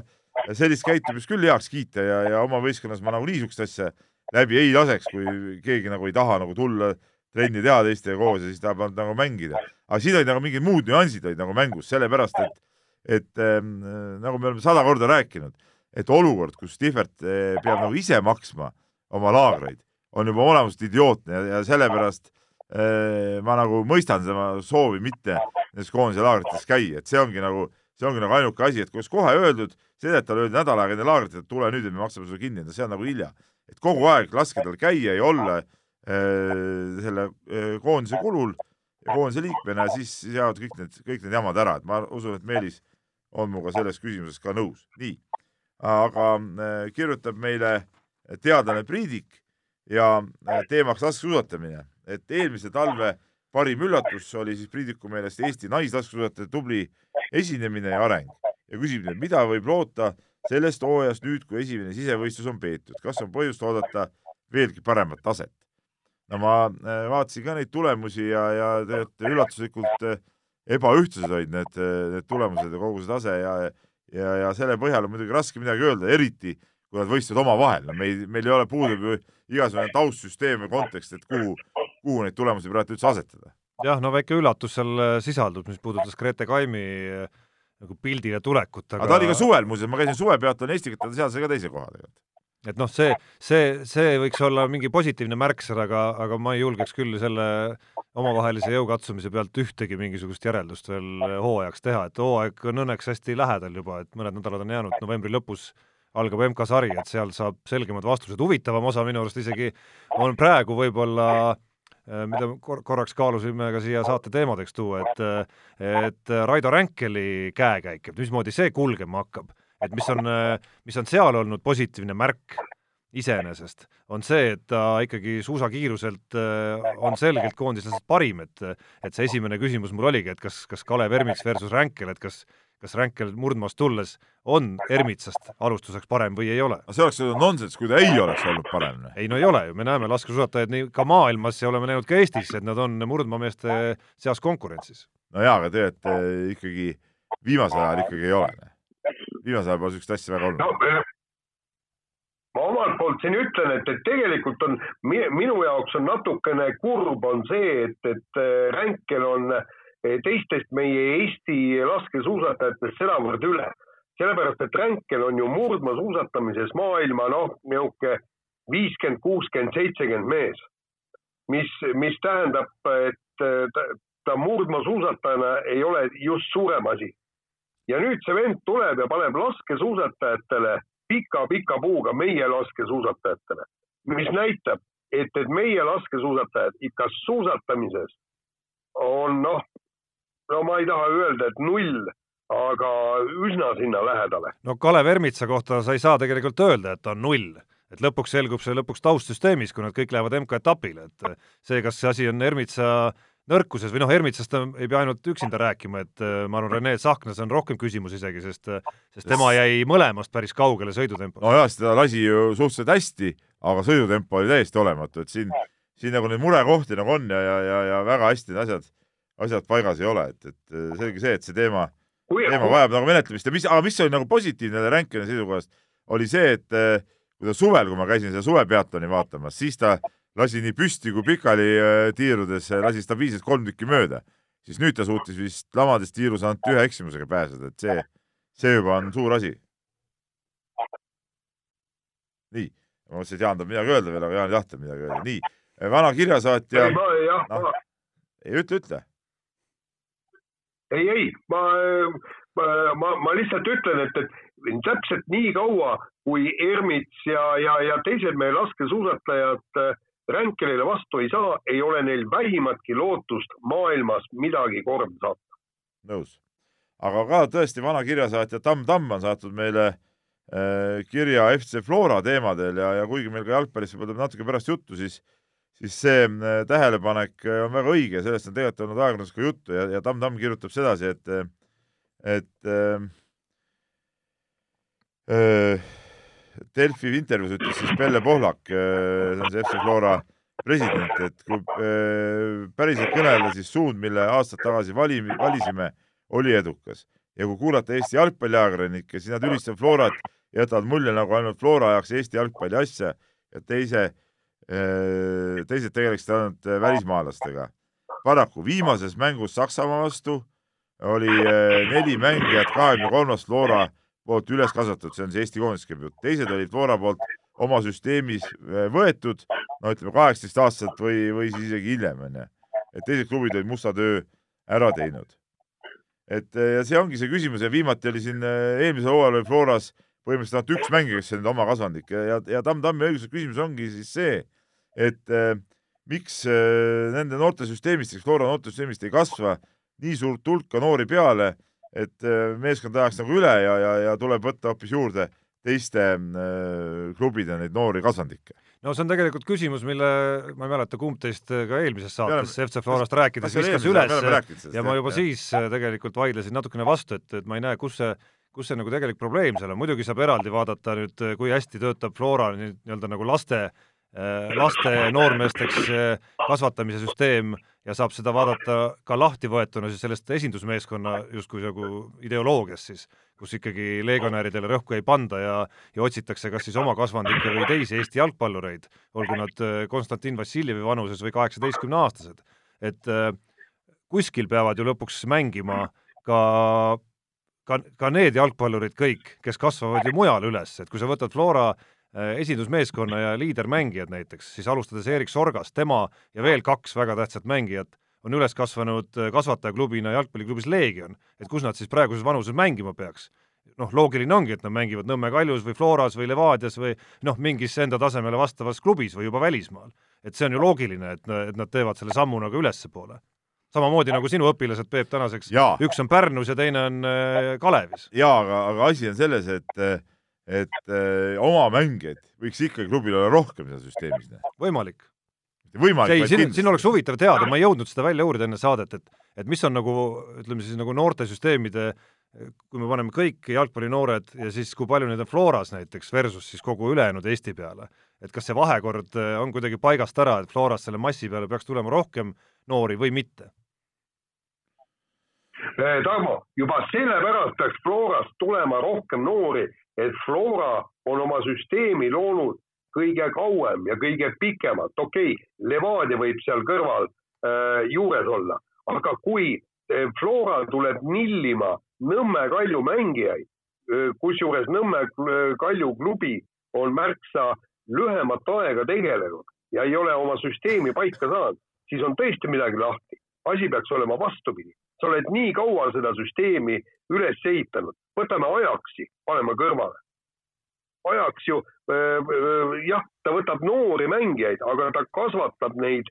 sellist käitumist küll heaks kiita ja, ja oma võistkonnas ma nagu niisugust asja läbi ei laseks, kui keegi nagu ei taha nagu tulla trenni teha teistega koos ja siis tahab nagu mängida. aga siin olid nagu mingid muud nüansid olid nagu mängus, sellepärast et, et ähm, nagu me oleme sada korda rääkinud et olukord, kus Tihvert eh, peab nagu ise maksma oma laagreid, on juba olemuselt idiootne ja, ja sellepärast eh, ma nagu mõistan tema soovi mitte nendes koondise laagrites käia, et see ongi nagu see ongi nagu ainuke asi, et kui oleks kohe öeldud, Sedetale öeldi nädal aega enne laagrit, et tule nüüd ja me maksame sulle kinni, see on nagu hilja. et kogu aeg laske tal käia ja olla äh, selle äh, koondise kulul ja koondise liikmena, siis jäävad kõik need, kõik need jamad ära, et ma usun, et Meelis on minuga selles küsimuses ka nõus. nii, aga äh, kirjutab meile teadlane Priidik ja äh, teemaks laskesuusatamine, et eelmise talve parim üllatus oli siis Priidiku meelest Eesti naislaskesuusatajate tubli esinemine ja areng. Ja küsib nüüd, mida võib loota sellest hooajast nüüd, kui esimene sisevõistlus on peetud, kas on põhjust oodata veelgi paremat taset? no ma äh, vaatasin ka neid tulemusi ja, ja tegelikult üllatuslikult äh, ebaühtlased olid need, äh, need tulemused ja kogu see tase ja, ja, ja selle põhjal on muidugi raske midagi öelda, eriti kui nad võistlevad omavahel, no meil, meil ei ole, puudub ju igasugune taustsüsteem ja kontekst, et kuhu, kuhu neid tulemusi praegu üldse asetada? jah, no väike üllatus seal äh, sisaldub, mis puudutas Grete Kaimi äh, nagu pildile tulekut, aga aga ta oli ka suvel muuseas, ma käisin suvepeatul Eestit, ta seal sai ka teise koha tegelikult. et noh, see, see, see võiks olla mingi positiivne märksõna, aga, aga ma ei julgeks küll selle omavahelise jõukatsumise pealt ühtegi mingisugust järeldust veel äh, hooajaks teha, et hooaeg on õnneks hästi lähedal juba, et mõned nädalad on jäänud, novembri lõpus algab MK-sari, et seal saab selgemad vastused, huvitavam osa minu arust isegi on praegu võib-olla Äh, mida kor-, korraks kaalusime ka siia saate teemadeks tuua, et et Raido Ränkeli käekäik, et mismoodi see kulgema hakkab, et mis on, mis on seal olnud positiivne märk iseenesest, on see, et ta ikkagi suusakiiruselt äh, on selgelt koondislasest parim, et et see esimene küsimus mul oligi, et kas, kas Kalev Ermits versus Ränkel, et kas kas Ränkel murdmaast tulles on Ermitsast alustuseks parem või ei ole. see oleks nonsenss, kui ta ei oleks olnud parem. ei no ei ole ju, me näeme laskesuusatajaid nii ka maailmas ja oleme näinud ka Eestis, et nad on murdmaameeste seas konkurentsis. no jaa, aga tegelikult eh, ikkagi viimasel ajal ikkagi ei ole. viimasel ajal pole niisugust asja väga olnud no, eh, ma omalt poolt siin ütlen, et, et tegelikult on minu jaoks on natukene kurb on see, et, et eh, Ränkel on äh, teistest meie Eesti laskesuusatajatest sedavõrd üle. sellepärast, et Ränkel on ju murdmaasuusatamises maailma noh, niisugune viiskümmend, kuuskümmend, seitsekümmend mees. mis, mis tähendab, et ta, ta murdmaasuusatajana ei ole just suurem asi. ja nüüd see vend tuleb ja paneb laskesuusatajatele pika-pika puuga meie laskesuusatajatele, mis näitab, et, et meie laskesuusatajad ikka suusatamises on noh, no ma ei taha öelda, et null, aga üsna sinna lähedale. no Kalev Ermitsa kohta sa ei saa tegelikult öelda, et ta on null et lõpuks selgub see lõpuks taustsüsteemis, kui nad kõik lähevad MK-etapile, et see, kas see asi on Ermitsa nõrkuses või noh, Ermitsast ei pea ainult üksinda rääkima, et äh, ma arvan, Rene Tsahknas on rohkem küsimus isegi, sest sest tema jäi mõlemast päris kaugele sõidutempos. nojah, sest ta lasi ju suhteliselt hästi, aga sõidutempo oli täiesti olematu, et siin, siin nagu neid murekohti nagu on ja, ja, ja, ja väga hästi need asjad asjad paigas ei ole, et, et selge see, et see teema, teema vajab nagu menetlemist ja mis, aga mis oli nagu positiivne Ränkini seisukohast, oli see, et eh, kui ta suvel, kui ma käisin seda suvepeatoni vaatamas, siis ta lasi nii püsti kui pikali eh, tiirudes, lasi stabiilselt kolm tükki mööda, siis nüüd ta suutis vist lamades tiirus ainult ühe eksimusega pääseda, et see, see juba on suur asi. nii, ma mõtlesin, et Jaan tahab midagi öelda veel, aga Jaan ei tahtnud midagi öelda, nii, vana kirjasaatja. No, ei ütle, ütle ei, ei, ma, ma, ma, ma lihtsalt ütlen, et, et täpselt nii kaua, kui Ermits ja, ja, ja teised meie laskesuusatajad äh, Ränkelile vastu ei saa, ei ole neil vähimatki lootust maailmas midagi korda saata. nõus. aga ka tõesti vana kirjasaatja Tamm Tamm on saatnud meile äh, kirja FC Flora teemadel ja, ja kuigi meil ka jalgpallist võib-olla tuleb natuke pärast juttu, siis siis see äh, tähelepanek äh, on väga õige, sellest on tegelikult olnud ajakirjanduses ka juttu ja, ja Tamm Tamm kirjutab sedasi, et, äh, et äh, Delfi intervjuus ütles siis Pelle Pohlak, see on see FC Flora president, et kui äh, päriselt kõnelda, siis suund, mille aastad tagasi vali, valisime, oli edukas. Ja kui kuulata Eesti jalgpalliajakirjanikke, siis nad ülistavad Florat ja jätavad mulje, nagu ainult Flora ajaks Eesti jalgpalli asja ja teise Äh, teised tegeleksid ainult äh, välismaalastega. paraku viimases mängus Saksamaa vastu oli äh, neli mängijat kahekümne kolmast Flora poolt üles kasvatatud, see on see Eesti koondis käib jutt, teised olid Flora poolt oma süsteemis võetud, no ütleme kaheksateist aastaselt või, või siis isegi hiljem onju. et teised klubid olid musta töö ära teinud. et ja see ongi see küsimus ja viimati oli siin eelmisel hooajal oli Floras põhimõtteliselt ainult üks mängija, kes on oma kasvandik. Ja, ja Tamm Tammi õiguslik küsimus ongi siis see, et äh, miks äh, nende noortesüsteemist, Flora noortesüsteemist ei kasva nii suurt hulka noori peale, et äh, meeskond ajaks nagu üle ja, ja, ja tuleb võtta hoopis juurde teiste äh, klubide neid noori kasvandikke. No see on tegelikult küsimus, mille ma ei mäleta, kumb teist ka eelmises saates FC Florast rääkides viskas üles. ja ma juba jah. siis äh, tegelikult vaidlesin natukene vastu, et, et ma ei näe, kus see, kus see nagu tegelik probleem seal on, muidugi saab eraldi vaadata nüüd, kui hästi töötab Flora nii-öelda nagu laste äh, laste noormeesteks äh, kasvatamise süsteem ja saab seda vaadata ka lahtivõetuna siis sellest esindusmeeskonna justkui nagu ideoloogiast siis kus ikkagi legionäridele rõhku ei panda ja, ja otsitakse kas siis oma kasvandikke või teisi Eesti jalgpallureid, olgu nad äh, Konstantin Vassiljevi vanuses või kaheksateistkümneaastased. et kuskil peavad ju lõpuks mängima ka ka, ka need jalgpallurid kõik, kes kasvavad ju mujal üles, et kui sa võtad Flora äh, esindusmeeskonna ja liidermängijad näiteks, siis alustades Erik Sorgast, tema ja veel kaks väga tähtsat mängijat on üles kasvanud äh, kasvatajaklubina jalgpalliklubis Leegion, et kus nad siis praeguses vanuses mängima peaks. noh, loogiline ongi, et nad mängivad Nõmme Kaljus või Floras või Levadias või noh, mingis enda tasemele vastavas klubis või juba välismaal. et see on ju loogiline, et, et nad teevad selle sammu nagu ülespoole. Samamoodi nagu sinu õpilased, Peep, tänaseks, üks on Pärnus ja teine on äh, Kalevis. jaa, aga, aga asi on selles, et et öö, äh, oma mängijaid võiks ikkagi klubil olla rohkem seal süsteemis. võimalik võimalik. ei, siin, siin oleks huvitav teada, ma ei jõudnud seda välja uurida enne saadet, et et mis on nagu ütleme siis nagu noortesüsteemide kui me paneme kõik jalgpallinoored ja siis kui palju neid on Floras näiteks versus siis kogu ülejäänud Eesti peale, et kas see vahekord äh, on kuidagi paigast ära, et Floras selle massi peale peaks tulema rohkem noori või mitte? Äh, Tarmo, juba sellepärast peaks Florast tulema rohkem noori, et Flora on oma süsteemi loonud kõige kauem ja kõige pikemalt, okei okay,, Levadia võib seal kõrval äh, juures olla, aga kui äh, Flora tuleb nillima Nõmme Kalju mängijaid äh,, kusjuures Nõmme Kalju klubi on märksa lühemat aega tegelenud ja ei ole oma süsteemi paika saanud, siis on tõesti midagi lahti. asi peaks olema vastupidi. sa oled nii kaua seda süsteemi üles ehitanud, võtame ajaksi, paneme kõrvale ajaks ju jah, ta võtab noori mängijaid, aga ta kasvatab neid,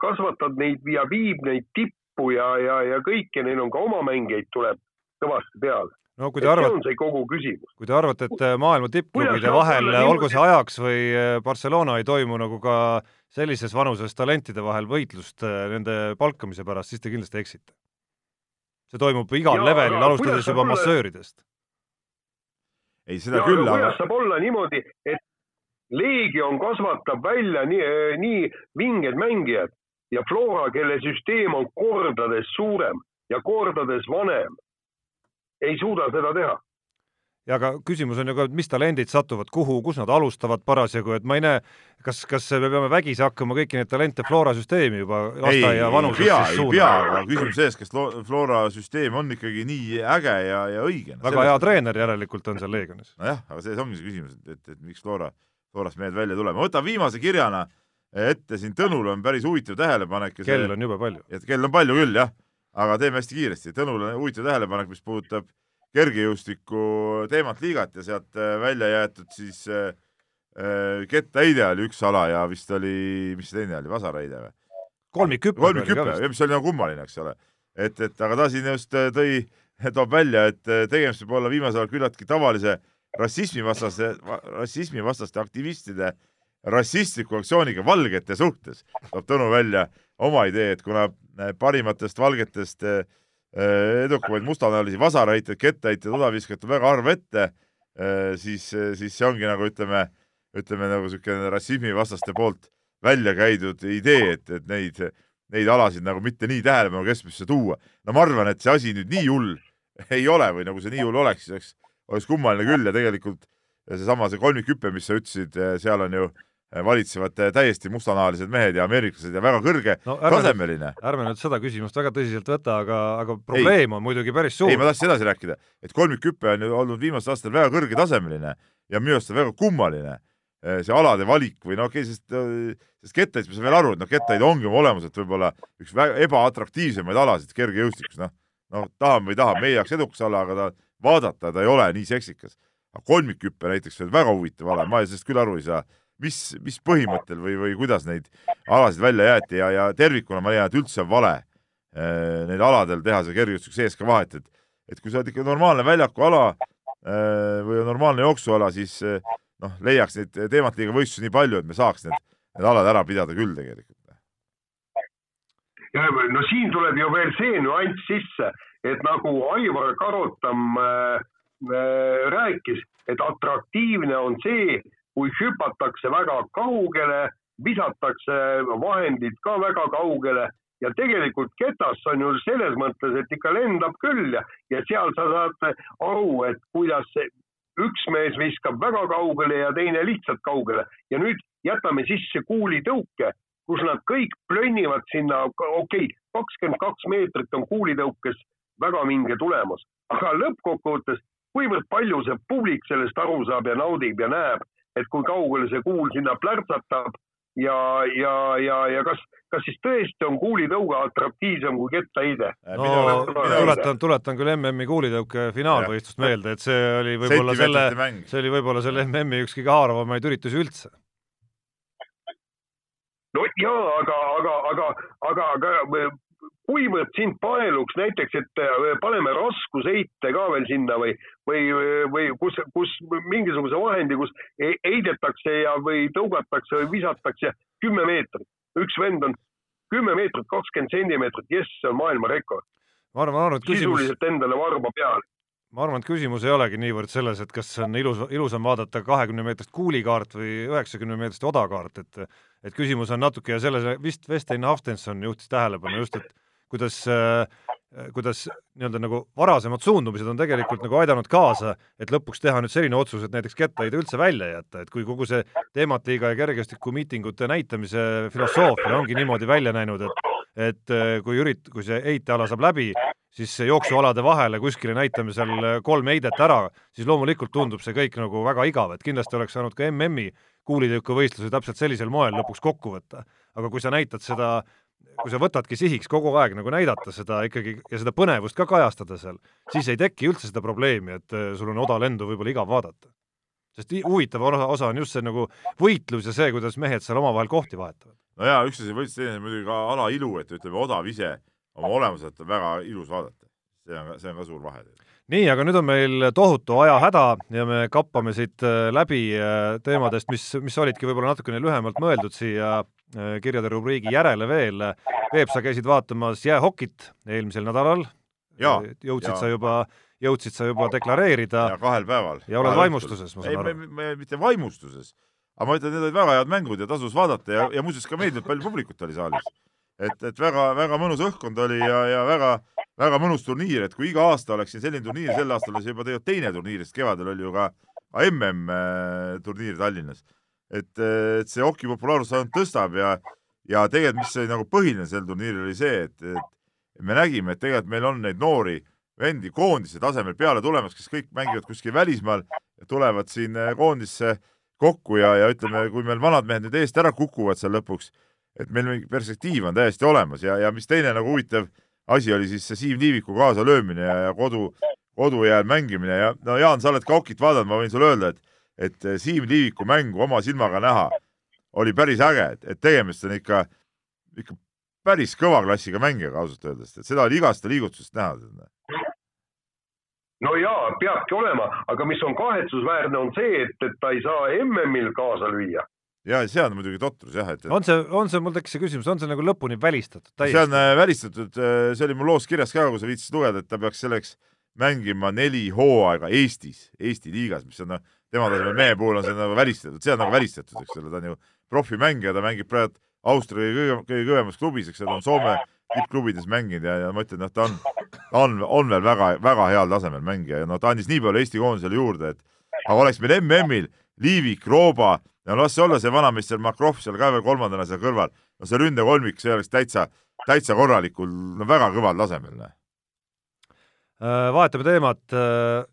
kasvatab neid ja viib neid tippu ja, ja, ja kõike, neil on ka oma mängijaid tuleb kõvasti peale. No kui te arvate, see on see kogu küsimus. kui te arvate, et maailma tippklubide vahel, olgu see Ajax või Barcelona, ei toimu nagu ka sellises vanuses talentide vahel võitlust nende palkamise pärast, siis te kindlasti eksite. see toimub igal ja, levelil, alustades juba massööridest ei, seda ja, küll, aga kuidas saab olla niimoodi, et Leegion kasvatab välja nii, nii vinged mängijad ja Flora, kelle süsteem on kordades suurem ja kordades vanem, ei suuda seda teha ja aga küsimus on ju ka, et mis talendid satuvad kuhu, kus nad alustavad parasjagu, et ma ei näe, kas, kas me peame vägisi hakkama kõiki neid talente Flora süsteemi juba lasteaia vanuses ei pea, ei pea, aga küsimus selles, kas Flora süsteem on ikkagi nii äge ja, ja õige väga hea treener järelikult on seal Leegionis. nojah, aga see ongi see küsimus, et, et, et miks Flora, Florast mehed välja tulema. võtan viimase kirjana ette, siin Tõnul on päris huvitav tähelepanek. kell on jube palju. et kell on palju küll, jah, aga teeme hästi kiiresti. Tõnul on huvitav tähelepanek, mis puudutab kergejõustiku teemat liigat ja sealt äh, välja jäetud siis äh, äh, kettaheide oli üks ala ja vist oli, mis see teine oli, vasarheide või? kolmikhüpe. kolmikhüpe, mis oli nagu kummaline, eks ole. et, et aga ta siin just tõi, toob välja, et tegemist võib olla viimasel ajal küllaltki tavalise rassismivastase, rassismivastaste aktivistide rassistliku aktsiooniga valgete suhtes, toob Tõnu välja oma idee, et kuna parimatest valgetest äh, Äh, edukamaid mustanäolisi vasarheitjaid, kettaheitjaid, odaviskajat on väga harva ette, äh, siis, siis see ongi nagu ütleme, ütleme nagu niisugune rassismivastaste poolt välja käidud idee, et, et neid, neid alasid nagu mitte nii tähelepanu keskmesse tuua. no ma arvan, et see asi nüüd nii hull ei ole või nagu see nii hull oleks, siis oleks, oleks kummaline küll ja tegelikult seesama, see kolmikhüpe, mis sa ütlesid, seal on ju äh, valitsevad täiesti mustanahalised mehed ja ameeriklased ja väga kõrge no, ärme tasemeline. ärme nüüd seda küsimust väga tõsiselt võta, aga, aga probleem ei. on muidugi päris suur. ei, ma tahtsin edasi rääkida, et kolmikhüpe on ju olnud viimastel aastatel väga kõrgetasemeline ja minu arust on väga kummaline eh, see alade valik või no okei okay,, sest, sest kettaid, ma saan veel aru, et noh, kettaid ongi oma olemuselt võib-olla üks väga ebaatraktiivsemaid alasid kergejõustikus, noh noh, tahame või ei taha, meie jaoks edukas ala, aga ta, vaadata ta ei ole nii seksikas. kolmikhüppe näiteks on väga huvitav ala, ma sellest küll aru ei saa, mis, mis põhimõttel või, või kuidas neid alasid välja jäeti ja, ja tervikuna ma leian, et üldse on vale äh, neil aladel teha see kergejõustik sees ka vahet, et et kui sa oled ikka normaalne väljakuala äh, või normaalne jooksuala, siis äh, noh, leiaks neid teemantliiga võistlusi nii palju, et me saaks need, need alad ära pidada küll tegelikult. ja no siin tuleb ju veel see nüanss sisse, et nagu Aivar Karotam äh, äh, rääkis, et atraktiivne on see, kui hüpatakse väga kaugele, visatakse vahendid ka väga kaugele ja tegelikult ketas on ju selles mõttes, et ikka lendab küll ja, ja seal sa saad aru, et kuidas üks mees viskab väga kaugele ja teine lihtsalt kaugele. Ja nüüd jätame sisse kuulitõuke, kus nad kõik plönnivad sinna, okei okay,, kakskümmend kaks meetrit on kuulitõukes väga vinge tulemus, aga lõppkokkuvõttes, kuivõrd palju see publik sellest aru saab ja naudib ja näeb, et kui kaugele see kuul sinna plärtsatab ja, ja, ja, ja kas, kas siis tõesti on kuulitõuge atraktiivsem kui kettaheide? no tuletan, tuletan küll MM-i kuulitõuke finaalvõistlust meelde, et see oli võib-olla selle, see oli võib-olla selle MM-i üks kõige haaravamaid üritusi üldse. no jaa, aga, aga, aga, aga, aga kuivõrd sind paeluks näiteks, et äh, paneme raskusheite ka veel sinna või, või, või kus, kus mingisuguse vahendi, kus heidetakse ja, või tõugatakse või visatakse kümme meetrit. üks vend on kümme meetrit, kakskümmend sentimeetrit, jess, see on maailmarekord. ma arvan, arvan, et küsimus sisuliselt endale varba peale ma arvan, et küsimus ei olegi niivõrd selles, et kas on ilus, ilusam vaadata kahekümne meetrist kuulikaart või üheksakümne meetrist odakaart, et et küsimus on natuke ja selles vist Vestein Haftenson juhtis tähelepanu just, et kuidas äh, kuidas nii-öelda nagu varasemad suundumised on tegelikult nagu aidanud kaasa, et lõpuks teha nüüd selline otsus, et näiteks kettaheide üldse välja jätta, et kui kogu see teemantliiga ja kergejõustiku miitingute näitamise filosoofia ongi niimoodi välja näinud, et et äh, kui ürit-, kui see heiteala saab läbi, siis jooksualade vahele kuskile näitame seal kolm heidet ära, siis loomulikult tundub see kõik nagu väga igav, et kindlasti oleks saanud ka MM-i kuulitõukevõistluse täpselt sellisel moel lõpuks kokku võtta. aga kui sa näitad seda kui sa võtadki sihiks kogu aeg nagu näidata seda ikkagi ja seda põnevust ka kajastada seal, siis ei teki üldse seda probleemi, et äh, sul on odalendu võib-olla igav vaadata. sest huvitav osa on just see nagu võitlus ja see, kuidas mehed seal omavahel kohti vahetavad. no jaa, üks asi võitlus, teine muidugi ka ala ilu, et ütleme, odav ise oma olemuselt on väga ilus vaadata. see on, see on ka suur vahe nii, aga nüüd on meil tohutu ajahäda ja me kappame siit äh, läbi äh, teemadest, mis, mis olidki võib-olla natukene lühemalt mõeldud siia äh, kirjade rubriigi järele veel. Peep, sa käisid vaatamas jäähokit eelmisel nädalal. jõudsid ja. sa juba, jõudsid sa juba deklareerida. ja kahel päeval. ja oled vaimustuses, ma saan aru. ei, mitte vaimustuses, aga ma ütlen, need olid väga head mängud ja tasus vaadata ja, ja muuseas ka meeldiv, palju publikut oli saalis. Et, et väga-väga mõnus õhkkond oli ja, ja väga väga mõnus turniir, et kui iga aasta oleks siin selline turniir, sel aastal oli see juba tegelikult teine turniir, sest kevadel oli ju ka MM äh, Tallinnas. et, et see hoki populaarsust ainult tõstab ja, ja tegelikult, mis oli nagu põhiline sel turniiril, oli see, et, et me nägime, et tegelikult meil on neid noori vendi koondise tasemel peale tulemas, kes kõik mängivad kuskil välismaal, tulevad siin äh, koondisse kokku ja, ja ütleme, kui meil vanad mehed nüüd eest ära kukuvad seal lõpuks, et meil mingi perspektiiv on täiesti olemas ja, ja mis teine nagu huvitav asi oli siis see Siim Liiviku kaasalöömine ja, ja kodu, kodujääl mängimine ja no Jaan, sa oled ka okit vaadanud, ma võin sulle öelda, et, et Siim Liiviku mängu oma silmaga näha oli päris äge, et, et tegemist on ikka, ikka päris kõva klassiga mängijaga ausalt öeldes, et seda oli igast liigutusest näha. no jaa, peabki olema, aga mis on kahetsusväärne, on see, et, et ta ei saa MM-il kaasa lüüa ja see on muidugi totrus jah, et, on see, on see, mul tekkis see küsimus, on see nagu lõpuni välistatud? see on äh, välistatud, äh, see oli mul loos kirjas ka, kui sa viitsisid lugeda, et ta peaks selleks mängima neli hooaega Eestis, Eesti liigas, mis on noh, tema tasemel mehe puhul on see nagu välistatud, see on nagu välistatud, eks ole, ta on ju profimängija, ta mängib praegu Austria kõige, kõige kõvemas klubis, eks ole, on Soome tippklubides mänginud ja, ja ma ütlen, noh, ta on, on, on veel väga, väga heal tasemel mängija ja noh, ta andis nii palju Eesti koondisele juurde, et aga oleks meil MM-il Liivik, Rooba ja las see olla see vanameister Makrov seal ka veel kolmandana seal kõrval, no see ründekolmik, see oleks täitsa, täitsa korralikul, no väga kõval tasemel. Äh, vahetame teemat. Äh,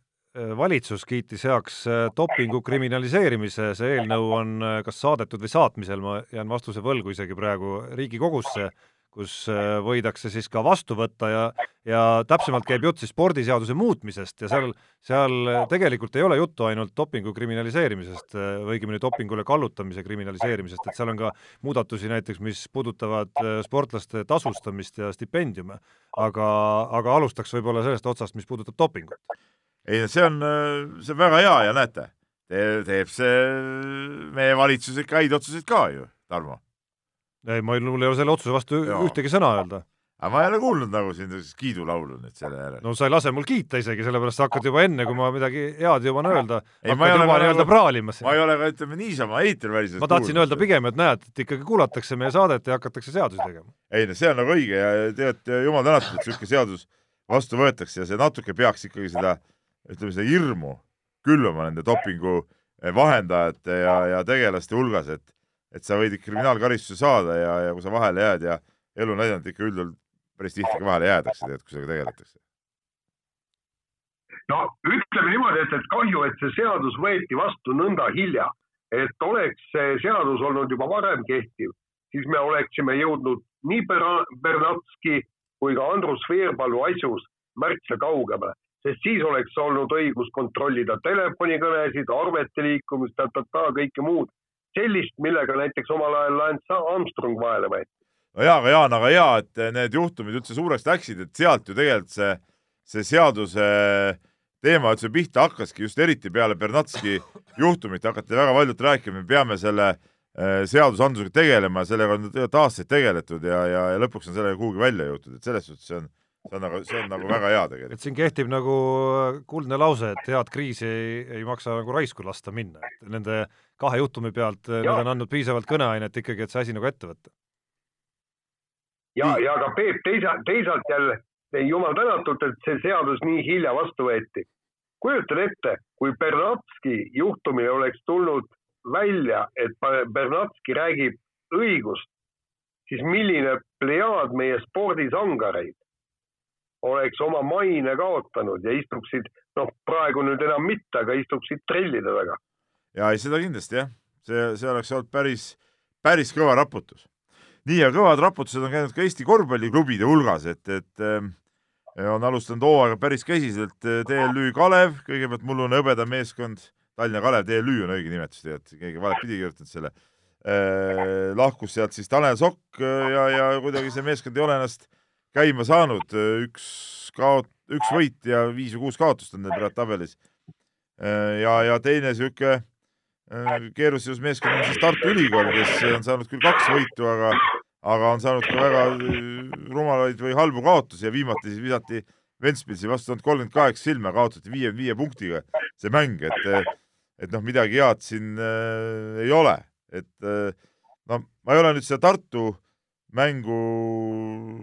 valitsus kiitis heaks äh, dopingu kriminaliseerimise, see eelnõu on kas saadetud või saatmisel, ma jään vastuse võlgu isegi praegu Riigikogusse. Kus äh, võidakse siis ka vastu võtta ja ja täpsemalt käib jutt siis spordiseaduse muutmisest ja seal, seal tegelikult ei ole juttu ainult dopingu kriminaliseerimisest äh, või õigemini dopingule kallutamise kriminaliseerimisest, et seal on ka muudatusi näiteks, mis puudutavad äh, sportlaste tasustamist ja stipendiume. aga, aga alustaks võib-olla sellest otsast, mis puudutab dopingut. ei, see on, see on väga hea ja näete, teeb see meie valitsus ikka häid otsuseid ka ju, Tarmo ei, ma, mul ei ole selle otsuse vastu ja. ühtegi sõna öelda. aga ma ei ole kuulnud nagu siin kiidulaulu nüüd selle järel. no sa ei lase mul kiita isegi, sellepärast sa hakkad juba enne, kui ma midagi head jõuan öelda, hakkad juba nii-öelda praalimas. ma ei ole ka, ütleme niisama eeterväliselt ma tahtsin öelda pigem, et näed, et ikkagi kuulatakse meie saadet ja hakatakse seadusi tegema. ei no see on nagu õige ja tegelikult jumal tänatud, et niisugune seadus vastu võetakse ja see natuke peaks ikkagi seda, ütleme seda hirmu külvama nende dopingu vahendajate ja, ja tegelaste hulgas, et et sa võid kriminaalkaristuse saada ja, ja kui sa vahele jääd ja elu on näidanud ikka üldjuhul päris tihti ka vahele jäädakse, tead, kui sellega tegeletakse. no ütleme niimoodi, et, et kahju, et see seadus võeti vastu nõnda hilja, et oleks see seadus olnud juba varem kehtiv, siis me oleksime jõudnud nii Bernatski kui ka Andrus Veerpalu asjus märksa kaugemale, sest siis oleks olnud õigus kontrollida telefonikõnesid, arvete liikumist, kõike muud sellist, millega näiteks omal ajal Lance Armstrong vahele võeti. no jaa, aga Jaan, aga hea, et need juhtumid üldse suureks läksid, et sealt ju tegelikult see, see seaduse teema üldse pihta hakkaski, just eriti peale Bernatski juhtumit hakati väga paljult rääkima, me peame selle äh, seadusandlusega tegelema ja sellega on aastaid tegeletud ja, ja, ja lõpuks on sellega kuhugi välja jõutud, et selles suhtes see on see on nagu, see on nagu väga hea tegelikult. et siin kehtib nagu kuldne lause, et head kriisi ei, ei maksa nagu raisku lasta minna, et nende kahe juhtumi pealt ja. need on andnud piisavalt kõneainet ikkagi, et see asi nagu ette võtta. ja, ja ka Peep, teisalt, teisalt jälle jumal tänatud, et see seadus nii hilja vastu võeti. kujutan ette, kui Bernatski juhtumil oleks tulnud välja, et Bernatski räägib õigust, siis milline plejaad meie spordisangareid oleks oma maine kaotanud ja istuksid, noh, praegu nüüd enam mitte, aga istuksid trellide taga. ja ei, seda kindlasti jah, see, see oleks olnud päris, päris kõva raputus. nii, ja kõvad raputused on käinud ka Eesti korvpalliklubide hulgas, et, et äh, on alustanud hooaega päris käsiselt TLÜ Kalev, kõigepealt mullune hõbedameeskond, Tallinna Kalev, TLÜ on õige nimetus, tead, keegi valet pidi kirjutanud selle äh,, lahkus sealt siis Tanel Sokk ja, ja kuidagi see meeskond ei ole ennast äh, käima saanud, üks kaot-, üks võit ja viis või kuus kaotust on neil praegu tabelis. ja, ja teine niisugune äh, keerulises meeskond on siis Tartu Ülikool, kes on saanud küll kaks võitu, aga, aga on saanud ka väga äh, rumalaid või halbu kaotusi ja viimati siis visati Ventspilsi vastu ainult kolmkümmend kaheksa silma, kaotati viie, viie punktiga see mäng, et, et noh, midagi head siin äh, ei ole, et äh, no ma ei ole nüüd seda Tartu äh, mängu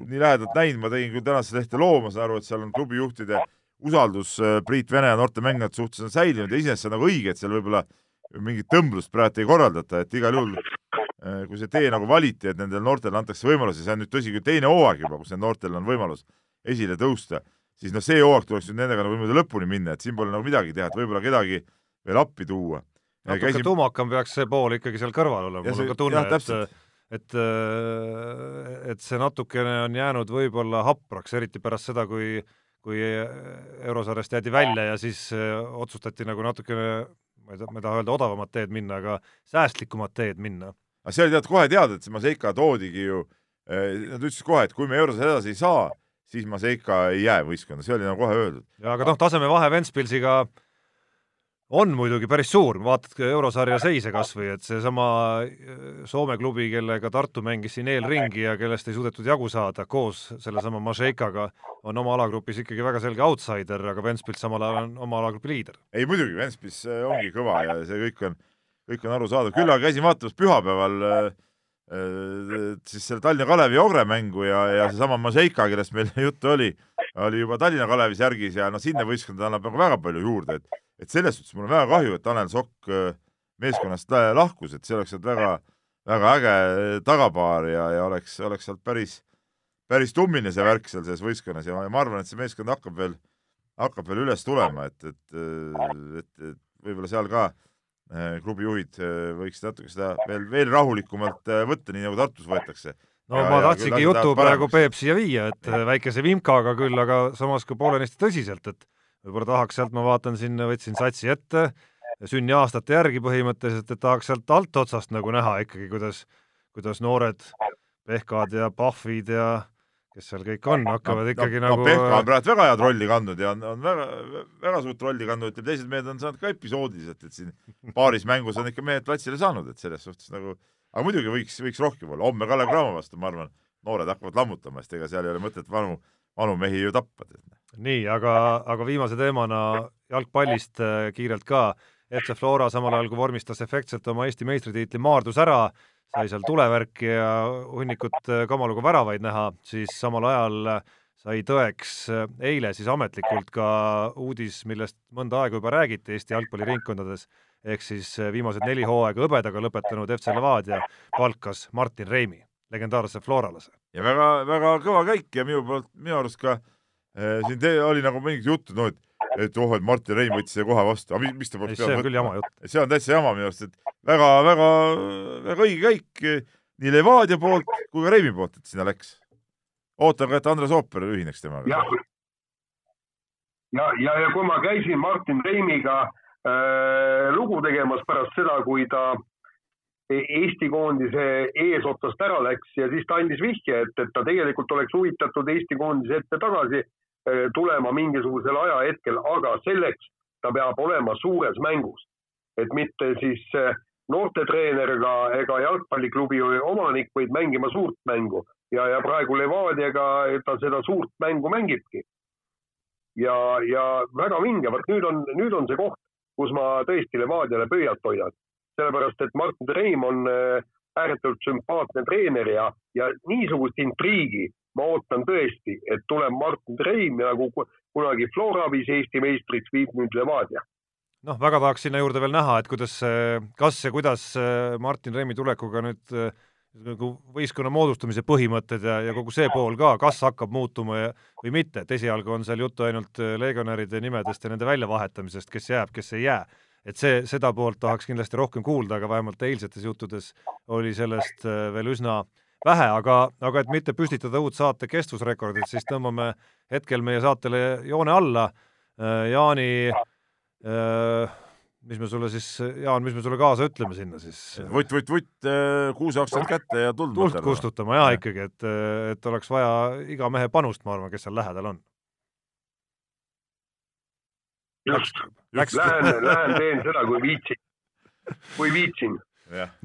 nii lähedalt näinud, ma tegin küll tänasesse lehte loo, ma saan aru, et seal on klubijuhtide usaldus äh, Priit Vene ja noorte mängijate suhtes on säilinud ja iseenesest see on nagu õige, et seal võib-olla mingit tõmblust praegu ei korraldata, et igal juhul äh, kui see tee nagu valiti, et nendele noortele antakse võimalusi, see on nüüd tõsi küll teine hooaeg juba, kus noortel on võimalus esile tõusta, siis noh, see hooaeg tuleks nüüd nendega nagu niimoodi lõpuni minna, et siin pole nagu midagi teha, et võib-olla kedagi veel appi tuua. natuke käisin... tuumakam peaks see pool ikkagi seal kõrval olema, mul on ka tunne, et et, äh, et see natukene on jäänud võib-olla hapraks, eriti pärast seda, kui kui eurosarjast jäädi välja ja siis äh, otsustati nagu natukene, ma ei tea, ma ei taha öelda odavamat teed minna, aga säästlikumat teed minna. aga see oli tead kohe teada, et see Maseika toodigi ju, äh, nad ütlesid kohe, et kui me eurosarjas edasi ei saa, siis Maseika ei jää võistkonda, see oli nagu kohe öeldud. aga noh, tasemevahe Ventspilsiga äh, on muidugi päris suur, vaatad eurosarja seise kas või, et seesama äh, Soome klubi, kellega Tartu mängis siin eelringi ja kellest ei suudetud jagu saada, koos sellesama Mažeikaga, on oma alagrupis ikkagi väga selge outsider, aga Ventspils samal ajal on oma alagrupi liider. ei muidugi, Ventspils äh, ongi kõva ja see kõik on, kõik on arusaadav, küll aga käisin vaatamas pühapäeval äh, siis selle Tallinna Kalevi Ogre mängu ja, ja seesama Mažeika, kellest meil juttu oli, oli juba Tallinna Kalevis järgis ja noh, sinna võistkonda annab nagu väga palju juurde, et et selles suhtes mul on väga kahju, et Tanel Sokk äh, meeskonnast lahkus, et see oleks olnud väga, väga äge äh, tagapaar ja, ja oleks, oleks sealt päris, päris tummine see värk seal selles võistkonnas ja ma arvan, et see meeskond hakkab veel, hakkab veel üles tulema, et, et, äh, et, et võib-olla seal ka klubi juhid võiksid natuke seda veel, veel rahulikumalt võtta, nii nagu Tartus võetakse. no ja, ma tahtsingi jutu praegu Peep siia viia, et väikese vimkaga küll, aga samas ka poolenisti tõsiselt, et võib-olla tahaks sealt, ma vaatan siin, võtsin satsi ette, sünniaastate järgi põhimõtteliselt, et tahaks sealt altotsast nagu näha ikkagi, kuidas, kuidas noored Pehkad ja Pahvid ja kes seal kõik on, hakkavad no, ikkagi no, nagu no, Pehka on praegu väga head rolli kandnud ja on, on väga, väga suurt rolli kandnud, ütleme teised mehed on saanud ka episoodiliselt, et siin paaris mängus on ikka mehed platsile saanud, et selles suhtes nagu aga muidugi võiks, võiks rohkem olla, homme Kalev Cramo vastu, ma arvan, noored hakkavad lammutama, sest ega seal ei ole mõtet vanu, vanu mehi ju tappa. nii, aga, aga viimase teemana jalgpallist äh, kiirelt ka, FC Flora samal ajal, kui vormistas efektselt oma Eesti meistritiitli, maardus ära, sai seal tulevärki ja hunnikut äh, kamaluga väravaid näha, siis samal ajal äh, sai tõeks eile siis ametlikult ka uudis, millest mõnda aega juba räägiti Eesti jalgpalliringkondades ehk siis viimased neli hooaega hõbedaga lõpetanud FC Levadia palkas Martin Reimi, legendaarse floralase. ja väga, väga kõva käik ja minu poolt, minu arust ka äh, siin te, oli nagu mingit juttu, noh, et et oh, et Martin Reim võttis selle kohe vastu, aga mis ta pidanud võtma? see on küll jama jutt. see on täitsa jama minu arust, et väga, väga, väga õige käik nii Levadia poolt kui ka Reimi poolt, et sinna läks. ootan ka, et Andres Ooper ühineks temaga. ja, ja, ja, ja kui ma käisin Martin Reimiga äh, lugu tegemas pärast seda, kui ta Eesti koondise eesotsast ära läks ja siis ta andis vihje, et, et ta tegelikult oleks huvitatud Eesti koondise ette tagasi tulema mingisugusel ajahetkel, aga selleks ta peab olema suures mängus. et mitte siis äh, noortetreener ega, ega jalgpalliklubi omanik, vaid mängima suurt mängu ja, ja praegu Levadiaga ta seda suurt mängu mängibki. ja, ja väga vinge, vot nüüd on, nüüd on see koht, kus ma tõesti Levadiale pöialt hoian. sellepärast, et Martin Reim on äh, ääretult sümpaatne treener ja, ja niisugust intriigi ma ootan tõesti, et tuleb Martin Reim ja nagu kunagi Flora viis Eesti meistriks, viib nüüd Levadia noh, väga tahaks sinna juurde veel näha, et kuidas, kas ja kuidas äh, Martin Reimi tulekuga nüüd äh, nagu võistkonna moodustamise põhimõtted ja, ja kogu see pool ka, kas hakkab muutuma ja, või mitte, et esialgu on seal juttu ainult äh, legionäride nimedest ja nende väljavahetamisest, kes jääb, kes ei jää. et see, seda poolt tahaks kindlasti rohkem kuulda, aga vähemalt eilsetes juttudes oli sellest äh, veel üsna vähe, aga, aga et mitte püstitada uut saate kestvusrekordit, siis tõmbame hetkel meie saatele joone alla. Äh, Jaani äh, mis me sulle siis, Jaan, mis me sulle kaasa ütleme sinna siis? vutt, vutt, vutt, äh, kuuseoksed kätte ja tuld tuld kustutama jaa ja. ikkagi, et, et oleks vaja iga mehe panust, ma arvan, kes seal lähedal on. just, lähen, lähen teen seda, kui viitsin, kui viitsin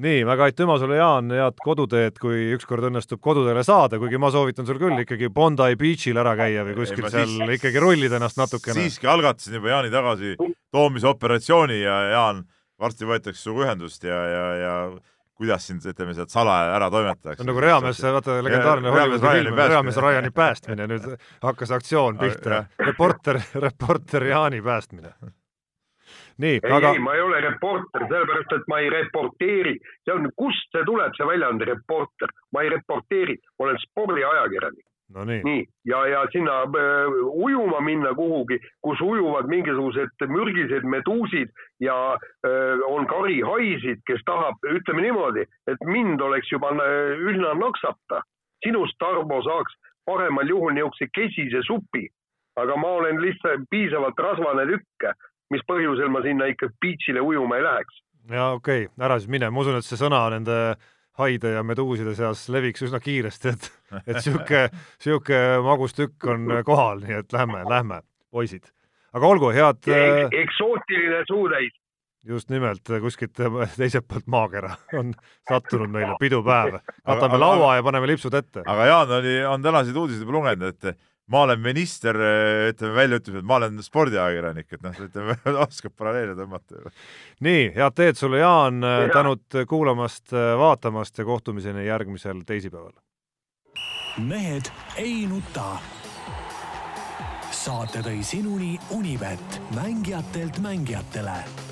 nii, väga aitüma sulle, Jaan, head koduteed, kui ükskord õnnestub kodudele saada, kuigi ma soovitan sul küll ikkagi Bondi Beachil ära käia või kuskil ei, seal siis, ikkagi rullida ennast natukene. siiski algatasin juba Jaani tagasi toomise operatsiooni ja Jaan, varsti võetakse sinuga ühendust ja, ja, ja kuidas sind, ütleme, sealt salaja ära toimetatakse. nagu Reamees, vaata legendaarne Hollywoodi film, Reamees Ryan'i päästmine, nüüd hakkas aktsioon pihta. reporter, reporter Jaani päästmine nii, ei aga..., ei, ma ei ole reporter, sellepärast et ma ei reporteeri, see on, kust see tuleb, see väljend reporter, ma ei reporteeri, ma olen spordiajakirjanik. No nii, nii, ja, ja sinna äh, ujuma minna kuhugi, kus ujuvad mingisugused mürgised meduusid ja äh, on karihaisid, kes tahab, ütleme niimoodi, et mind oleks juba äh, üsna naksata. sinust, Tarmo, saaks paremal juhul niisuguse kesise supi, aga ma olen lihtsalt piisavalt rasvane tükk mis põhjusel ma sinna ikka beach'ile ujuma ei läheks. ja okei okay,, ära siis mine, ma usun, et see sõna nende haide ja meduuside seas leviks üsna kiiresti, et, et sihuke, sihuke magus tükk on kohal, nii et lähme, lähme, poisid. aga olgu, head. Äh, eksootiline suutäis. just nimelt, kuskilt teiselt poolt maakera on sattunud meile pidupäev. katame laua ja paneme lipsud ette. aga Jaan oli, on tänaseid uudiseid juba lugenud, et ma olen minister, ütleme välja ütleb, et ma olen spordiajakirjanik, et noh, ütleme, oskab paralleele tõmmata. nii, head teed sulle, Jaan ja., tänud kuulamast, vaatamast ja kohtumiseni järgmisel teisipäeval. mehed ei nuta. saate tõi sinuni Unibet, mängijatelt mängijatele